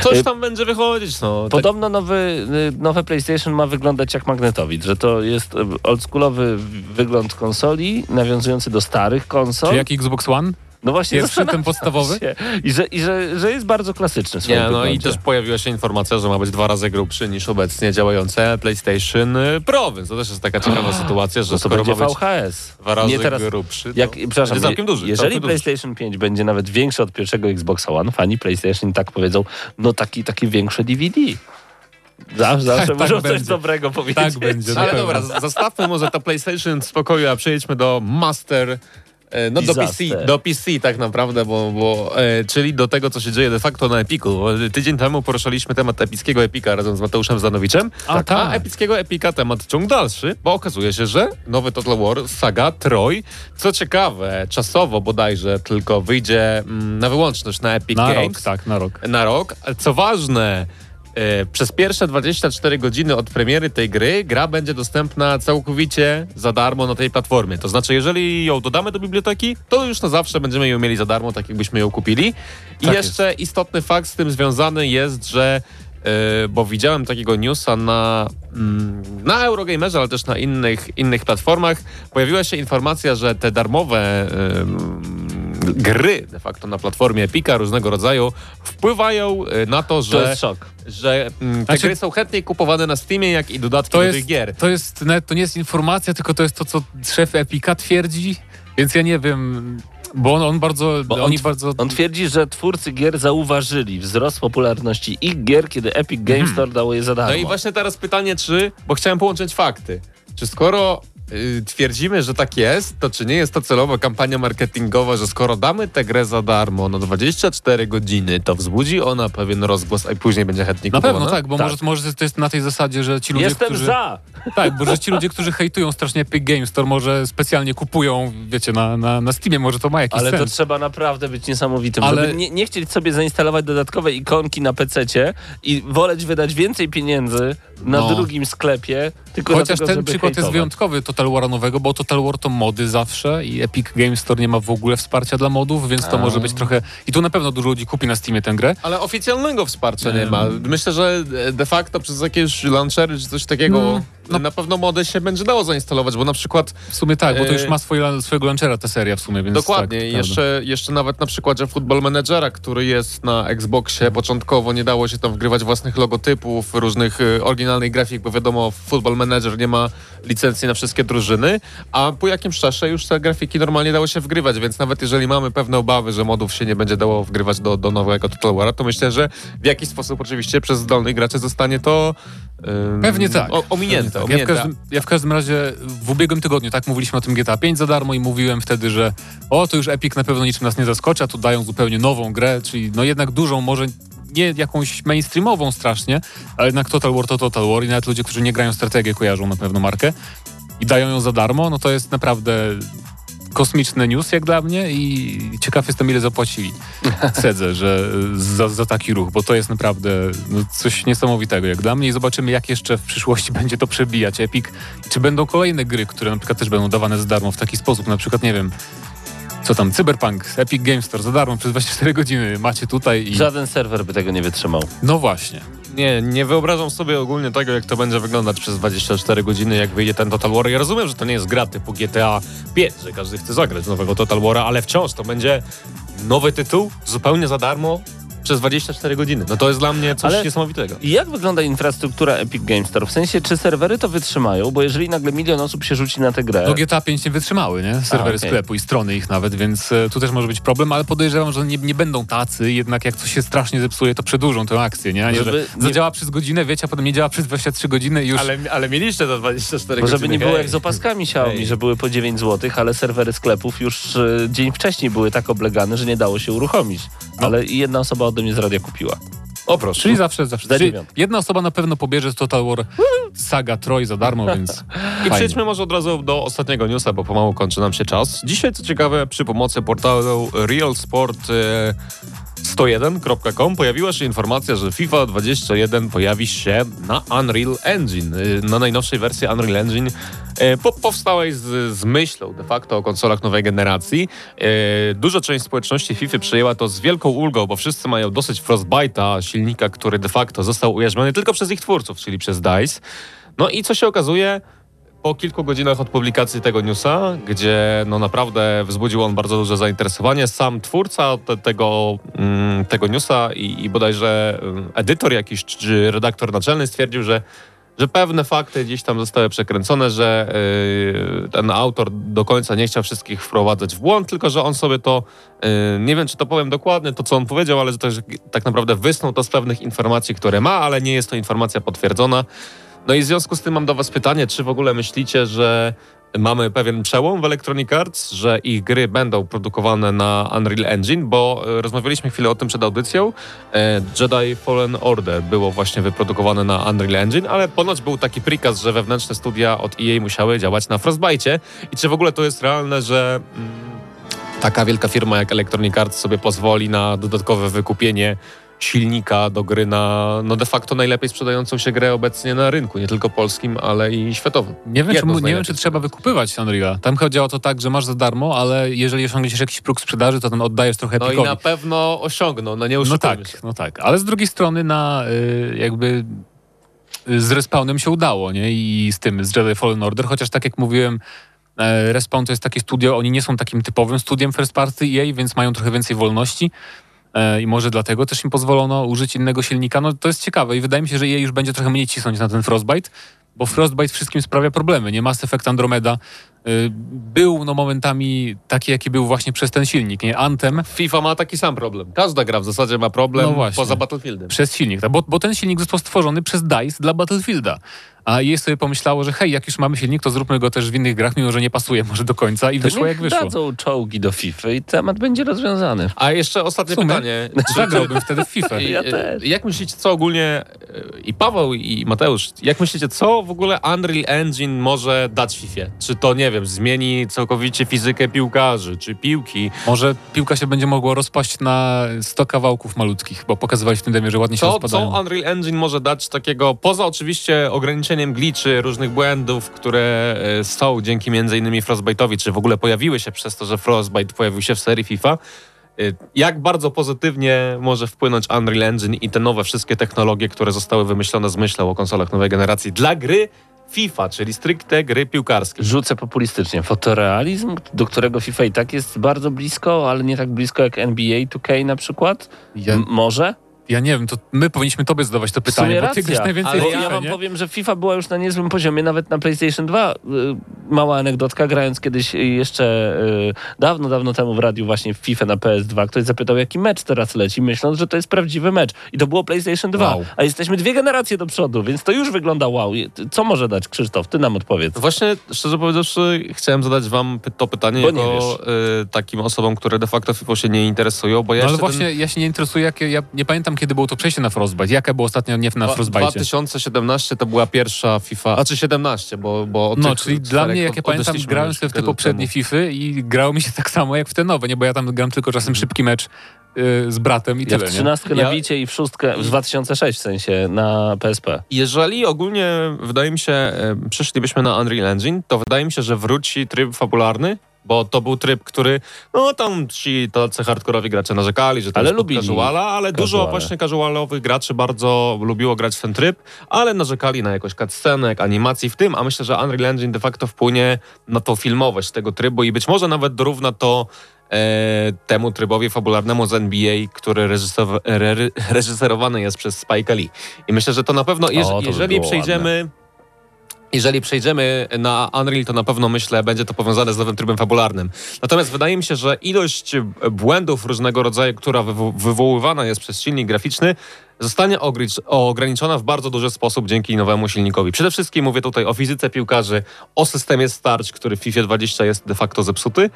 Coś tam będzie wychodzić, no. Tak, Podobno nowy, y, nowe PlayStation ma wyglądać jak magnetowid, że to jest y, oldschoolowy wygląd konsoli, nawiązujący do starych konsol. Czy jak Xbox One? No właśnie, Pierwszy, ten podstawowy? się. I, że, i że, że jest bardzo klasyczny Nie, no i wyglądzie. też pojawiła się informacja, że ma być dwa razy grubszy niż obecnie działające PlayStation y, Pro, więc to też jest taka ciekawa sytuacja, że No to skoro będzie ma być VHS. dwa razy Nie teraz, grubszy, to jak, przepraszam, będzie całkiem duży. jeżeli całkiem duży. PlayStation 5 będzie nawet większy od pierwszego Xboxa One, fani PlayStation tak powiedzą, no taki, taki większe DVD. Zawsze, zawsze tak muszą coś będzie. dobrego powiedzieć. Tak będzie. Ale dobra, zostawmy może to PlayStation w spokoju, a przejdźmy do Master. E, No do PC, do PC tak naprawdę, bo, bo e, czyli do tego, co się dzieje de facto na Epiku. Bo Tydzień temu poruszaliśmy temat epickiego Epika razem z Mateuszem Zdanowiczem, A, a tak. epickiego Epika temat ciąg dalszy, bo okazuje się, że nowy Total War Saga Troy, co ciekawe, czasowo bodajże tylko wyjdzie mm, na wyłączność na Epic Na Games rok, tak, na rok. na rok. Co ważne, e, przez pierwsze 24 godziny od premiery tej gry gra będzie dostępna całkowicie za darmo na tej platformie. To znaczy, jeżeli ją dodamy do biblioteki, to już na zawsze będziemy ją mieli za darmo, tak jakbyśmy ją kupili. I Tak jeszcze istotny fakt z tym związany jest, że e, bo widziałem takiego newsa na, mm, na Eurogamerze, ale też na innych, innych platformach. Pojawiła się informacja, że te darmowe gry de facto na platformie Epika różnego rodzaju wpływają e, na to, To że, jest szok. że mm, te Znaczy- gry są chętniej kupowane na Steamie, jak i dodatki To do jest, tych gier. to jest nawet, to nie jest informacja, tylko to jest to, co szef Epika twierdzi, więc ja nie wiem, bo on, on bardzo, Bo on oni tw- bardzo... On twierdzi, że twórcy gier zauważyli wzrost popularności ich gier, kiedy Epic Games Store dało je za darmo. No i właśnie teraz pytanie, czy, bo chciałem połączyć fakty, czy skoro y, twierdzimy, że tak jest, to czy nie jest to celowa kampania marketingowa, że skoro damy tę grę za darmo na 24 godziny, to wzbudzi ona pewien rozgłos, a później będzie chętniej Na kupowana? pewno tak, bo Tak. Może, może to jest na tej zasadzie, że ci ludzie, Jestem którzy... za! Tak, bo że ci ludzie, którzy hejtują strasznie Epic Games Store, może specjalnie kupują, wiecie, na, na, na Steamie, może to ma jakiś Ale to sens. trzeba naprawdę być niesamowitym, Ale- żeby nie, nie chcieć sobie zainstalować dodatkowe ikonki na PC-cie i woleć wydać więcej pieniędzy na No. drugim sklepie, tylko Chociaż dlatego, ten przykład jest hejtować. wyjątkowy Total War nowego, bo Total War to mody zawsze i Epic Games Store nie ma w ogóle wsparcia dla modów, więc to może być trochę... I tu na pewno dużo ludzi kupi na Steamie tę grę. Ale oficjalnego wsparcia nie ma. Myślę, że de facto przez jakieś launchery czy coś takiego no. na pewno mody się będzie dało zainstalować, bo na przykład W sumie tak, bo to już E, ma swoje, swojego launchera ta seria w sumie, więc Dokładnie. Tak, jeszcze, jeszcze nawet na przykładzie Football Managera, który jest na Xboxie, początkowo nie dało się tam wgrywać własnych logotypów, różnych y, oryginalnych grafik, bo wiadomo, Football Manager nie ma licencji na wszystkie drużyny, a po jakimś czasie już te grafiki normalnie dało się wgrywać, więc nawet jeżeli mamy pewne obawy, że modów się nie będzie dało wgrywać do, do nowego Total War'a, to myślę, że w jakiś sposób oczywiście przez zdolnych graczy zostanie to Pewnie tak. O, ominięte. Tak. Ja, w każdym, ja w każdym razie w ubiegłym tygodniu tak mówiliśmy o tym GTA 5 za darmo i mówiłem wtedy, że o, to już Epic na pewno niczym nas nie zaskoczy, a tu dają zupełnie nową grę, czyli no jednak dużą, może nie jakąś mainstreamową strasznie, ale jednak Total War to Total War i nawet ludzie, którzy nie grają strategię kojarzą na pewno markę i dają ją za darmo, no to jest naprawdę kosmiczny news jak dla mnie i ciekaw jestem ile zapłacili Sedze, że za, za taki ruch, bo to jest naprawdę no, coś niesamowitego jak dla mnie i zobaczymy jak jeszcze w przyszłości będzie to przebijać Epic. Czy będą kolejne gry, które na przykład też będą dawane za darmo w taki sposób, na przykład nie wiem, co tam, Cyberpunk, Epic Games Store za darmo przez 24 godziny macie tutaj i... Żaden serwer by tego nie wytrzymał. No właśnie. Nie, nie wyobrażam sobie ogólnie tego, jak to będzie wyglądać przez 24 godziny, jak wyjdzie ten Total War. Ja rozumiem, że to nie jest gra typu GTA 5, że każdy chce zagrać nowego Total War'a, ale wciąż to będzie nowy tytuł, zupełnie za darmo. Przez 24 godziny. No to jest dla mnie coś Ale- niesamowitego. I jak wygląda infrastruktura Epic Games Store? W sensie, czy serwery to wytrzymają? Bo jeżeli nagle milion osób się rzuci na tę grę... No GTA 5 nie wytrzymały, nie? Serwery okej. sklepu i strony ich nawet, więc e, tu też może być problem, ale podejrzewam, że nie, nie będą tacy, jednak jak coś się strasznie zepsuje, to przedłużą tę akcję, nie? A nie, Żeby że nie- zadziała przez godzinę, wiecie, a potem nie działa przez 23 godziny i już... Ale, ale mieliście to 24 Bo godziny. żeby nie było jak z opaskami Xiaomi, że były po 9 zł, ale serwery sklepów już e, dzień wcześniej były tak oblegane, że nie dało się uruchomić. No. Ale i jedna osoba ode mnie z radia kupiła. O proszę. Czyli zawsze, zawsze. Za Czyli jedna osoba na pewno pobierze z Total War Saga Troy za darmo, więc I przejdźmy może od razu do ostatniego newsa, bo pomału kończy nam się czas. Dzisiaj, co ciekawe, przy pomocy portalu realsport101.com pojawiła się informacja, że FIFA 21 pojawi się na Unreal Engine, y, na najnowszej wersji Unreal Engine, y, po, powstałej z, z myślą de facto o konsolach nowej generacji. Y, Duża część społeczności FIFA przyjęła to z wielką ulgą, bo wszyscy mają dosyć Frostbite'a, silnika, który de facto został ujarzmiony tylko przez ich twórców, czyli przez DICE. No i co się okazuje, po kilku godzinach od publikacji tego newsa, gdzie no naprawdę wzbudził on bardzo duże zainteresowanie, sam twórca te, tego, mm, tego newsa i, i bodajże mm, edytor jakiś czy redaktor naczelny stwierdził, że że pewne fakty gdzieś tam zostały przekręcone, że yy, ten autor do końca nie chciał wszystkich wprowadzać w błąd, tylko że on sobie to, yy, nie wiem czy to powiem dokładnie, to co on powiedział, ale że też tak naprawdę wysnuł to z pewnych informacji, które ma, ale nie jest to informacja potwierdzona. No i w związku z tym mam do Was pytanie, czy w ogóle myślicie, że mamy pewien przełom w Electronic Arts, że ich gry będą produkowane na Unreal Engine, bo e, rozmawialiśmy chwilę o tym przed audycją. E, Jedi Fallen Order było właśnie wyprodukowane na Unreal Engine, ale ponoć był taki prikaz, że wewnętrzne studia od EA musiały działać na Frostbite. I czy w ogóle to jest realne, że mm, taka wielka firma jak Electronic Arts sobie pozwoli na dodatkowe wykupienie silnika do gry na no de facto najlepiej sprzedającą się grę obecnie na rynku, nie tylko polskim, ale i światowym. Nie wiem, czy, Jedno nie wiem, czy trzeba wykupywać Unreal'a. Tam chodziło o to tak, że masz za darmo, ale jeżeli osiągniesz jakiś próg sprzedaży, to ten oddajesz trochę No i na pewno osiągną, no nie No oszukujmy tak, się. no tak. Ale z drugiej strony na y, jakby y, z Respawnem się udało, nie? I z tym, z Jedi Fallen Order, chociaż tak jak mówiłem, e, Respawn to jest takie studio, oni nie są takim typowym studiem first party EA, więc mają trochę więcej wolności. E, I może dlatego też im pozwolono użyć innego silnika. No to jest ciekawe i wydaje mi się, że EA już będzie trochę mniej cisnąć na ten Frostbite, bo Frostbite wszystkim sprawia problemy. Nie Mass Effect Andromeda y, był no momentami taki, jaki był właśnie przez ten silnik. Nie Anthem FIFA ma taki sam problem. Każda gra w zasadzie ma problem No poza Battlefieldem. przez silnik, tak? bo, bo ten silnik został stworzony przez DICE dla Battlefielda. A EA sobie pomyślało, że hej, jak już mamy silnik, to zróbmy go też w innych grach, mimo że nie pasuje może do końca i To wyszło jak wyszło. dadzą czołgi do FIFA i temat będzie rozwiązany. A jeszcze ostatnie sumie pytanie. Zagrałbym wtedy w FIFA. Ja e, też. Jak myślicie, co ogólnie e, i Paweł i Mateusz, jak myślicie, co w ogóle Unreal Engine może dać FIFA? Czy to, nie wiem, zmieni całkowicie fizykę piłkarzy, czy piłki? Może piłka się będzie mogła rozpaść na 100 kawałków malutkich, bo pokazywali w tym demie, że ładnie się rozpadają. co Unreal Engine może dać takiego, poza oczywiście ograniczeniem gliczy, różnych błędów, które e, są dzięki między innymi Frostbite'owi, czy w ogóle pojawiły się przez to, że Frostbite pojawił się w serii FIFA, e, jak bardzo pozytywnie może wpłynąć Unreal Engine i te nowe wszystkie technologie, które zostały wymyślone z myślą o konsolach nowej generacji dla gry FIFA, czyli stricte gry piłkarskie. Rzucę populistycznie. Fotorealizm, do którego FIFA i tak jest bardzo blisko, ale nie tak blisko jak NBA 2K na przykład? Ja, M- może? Ja nie wiem, to my powinniśmy tobie zadawać to pytanie, sumie bo ty grasz najwięcej ale w ja FIFA, wam nie? powiem, że FIFA była już na niezłym poziomie, nawet na PlayStation 2. Y, Mała anegdotka, grając kiedyś jeszcze y, dawno, dawno temu w radiu właśnie w FIFA na PS2, ktoś zapytał, jaki mecz teraz leci, myśląc, że to jest prawdziwy mecz. I to było PlayStation 2. Wow. A jesteśmy dwie generacje do przodu, więc to już wygląda wow. Co może dać Krzysztof? Ty nam odpowiedz. Właśnie, szczerze powiedziawszy, chciałem zadać wam to pytanie Bo nie jako y, takim osobom, które de facto FIFA się nie interesują, bo ja No ale właśnie ten ja się nie interesuję, jakie, ja nie pamiętam kiedy było to przejście na Frostbite. Jaka była ostatnia nie na Frostbite? 2017 to była pierwsza FIFA, a czy 17, bo, bo No, czyli dla mnie, jak ja pamiętam, grałem sobie w te poprzednie temu. FIFA i grało mi się tak samo jak w te nowe, nie? Bo ja tam gram tylko czasem szybki mecz y, z bratem i Ja w tyle, nie? trzynastkę Ja- na Wicie i w szóstkę, w 2006 w sensie, na PSP. Jeżeli ogólnie, wydaje mi się, e, przeszlibyśmy na Unreal Engine, to wydaje mi się, że wróci tryb fabularny, bo to był tryb, który, no tam ci tacy hardkorowi gracze narzekali, że to Ale lubili casuala, ale dużo casuale. właśnie casualowych graczy bardzo lubiło grać w ten tryb, ale narzekali na jakoś cutscenek, animacji w tym, a myślę, że Unreal Engine de facto wpłynie na tą filmowość tego trybu i być może nawet dorówna to e, temu trybowi fabularnemu z NBA, który re, reżyserowany jest przez Spike Lee. I myślę, że to na pewno, jeż, O, to jeżeli przejdziemy... Jeżeli przejdziemy na Unreal, to na pewno myślę, będzie to powiązane z nowym trybem fabularnym. Natomiast wydaje mi się, że ilość błędów różnego rodzaju, która wywo- wywoływana jest przez silnik graficzny, zostanie ograniczona w bardzo duży sposób dzięki nowemu silnikowi. Przede wszystkim mówię tutaj o fizyce piłkarzy, o systemie starć, który w FIFA 20 jest de facto zepsuty.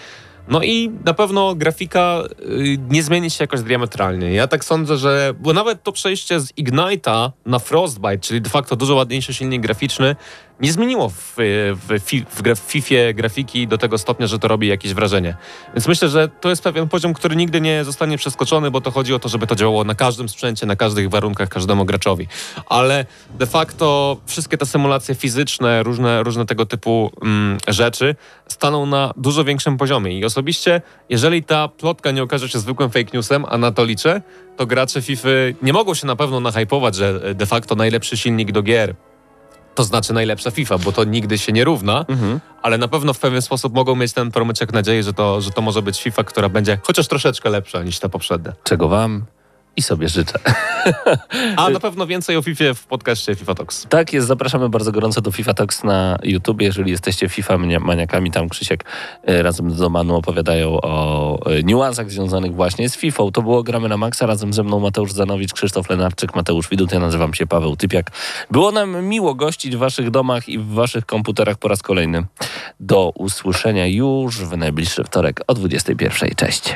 No i na pewno grafika y, nie zmieni się jakoś diametralnie. Ja tak sądzę, że. Bo nawet to przejście z Ignite'a na Frostbite, czyli de facto dużo ładniejszy silnik graficzny, nie zmieniło w, w, w, w FIFA grafiki do tego stopnia, że to robi jakieś wrażenie. Więc myślę, że to jest pewien poziom, który nigdy nie zostanie przeskoczony, bo to chodzi o to, żeby to działało na każdym sprzęcie, na każdych warunkach, każdemu graczowi. Ale de facto wszystkie te symulacje fizyczne, różne, różne tego typu mm, rzeczy staną na dużo większym poziomie. I osobiście, jeżeli ta plotka nie okaże się zwykłym fake newsem, a na to liczę, to gracze FIFA nie mogą się na pewno nahypować, że de facto najlepszy silnik do gier to znaczy najlepsza FIFA, bo to nigdy się nie równa, ale na pewno w pewien sposób mogą mieć ten promyczek nadziei, że to, że to może być FIFA, która będzie chociaż troszeczkę lepsza niż te poprzednie. Czego wam i sobie życzę. A na pewno więcej o FIFA w podcaście FIFA Talks. Tak jest, zapraszamy bardzo gorąco do FIFA Talks na YouTube. Jeżeli jesteście FIFA mania- maniakami, tam Krzysiek e, razem z Domanu opowiadają o e, niuansach związanych właśnie z FIFA. To było Gramy na Maxa, razem ze mną Mateusz Zanowicz, Krzysztof Lenarczyk, Mateusz Widut, ja nazywam się Paweł Typiak. Było nam miło gościć w waszych domach i w waszych komputerach po raz kolejny. Do usłyszenia już w najbliższy wtorek o 21.00. Cześć.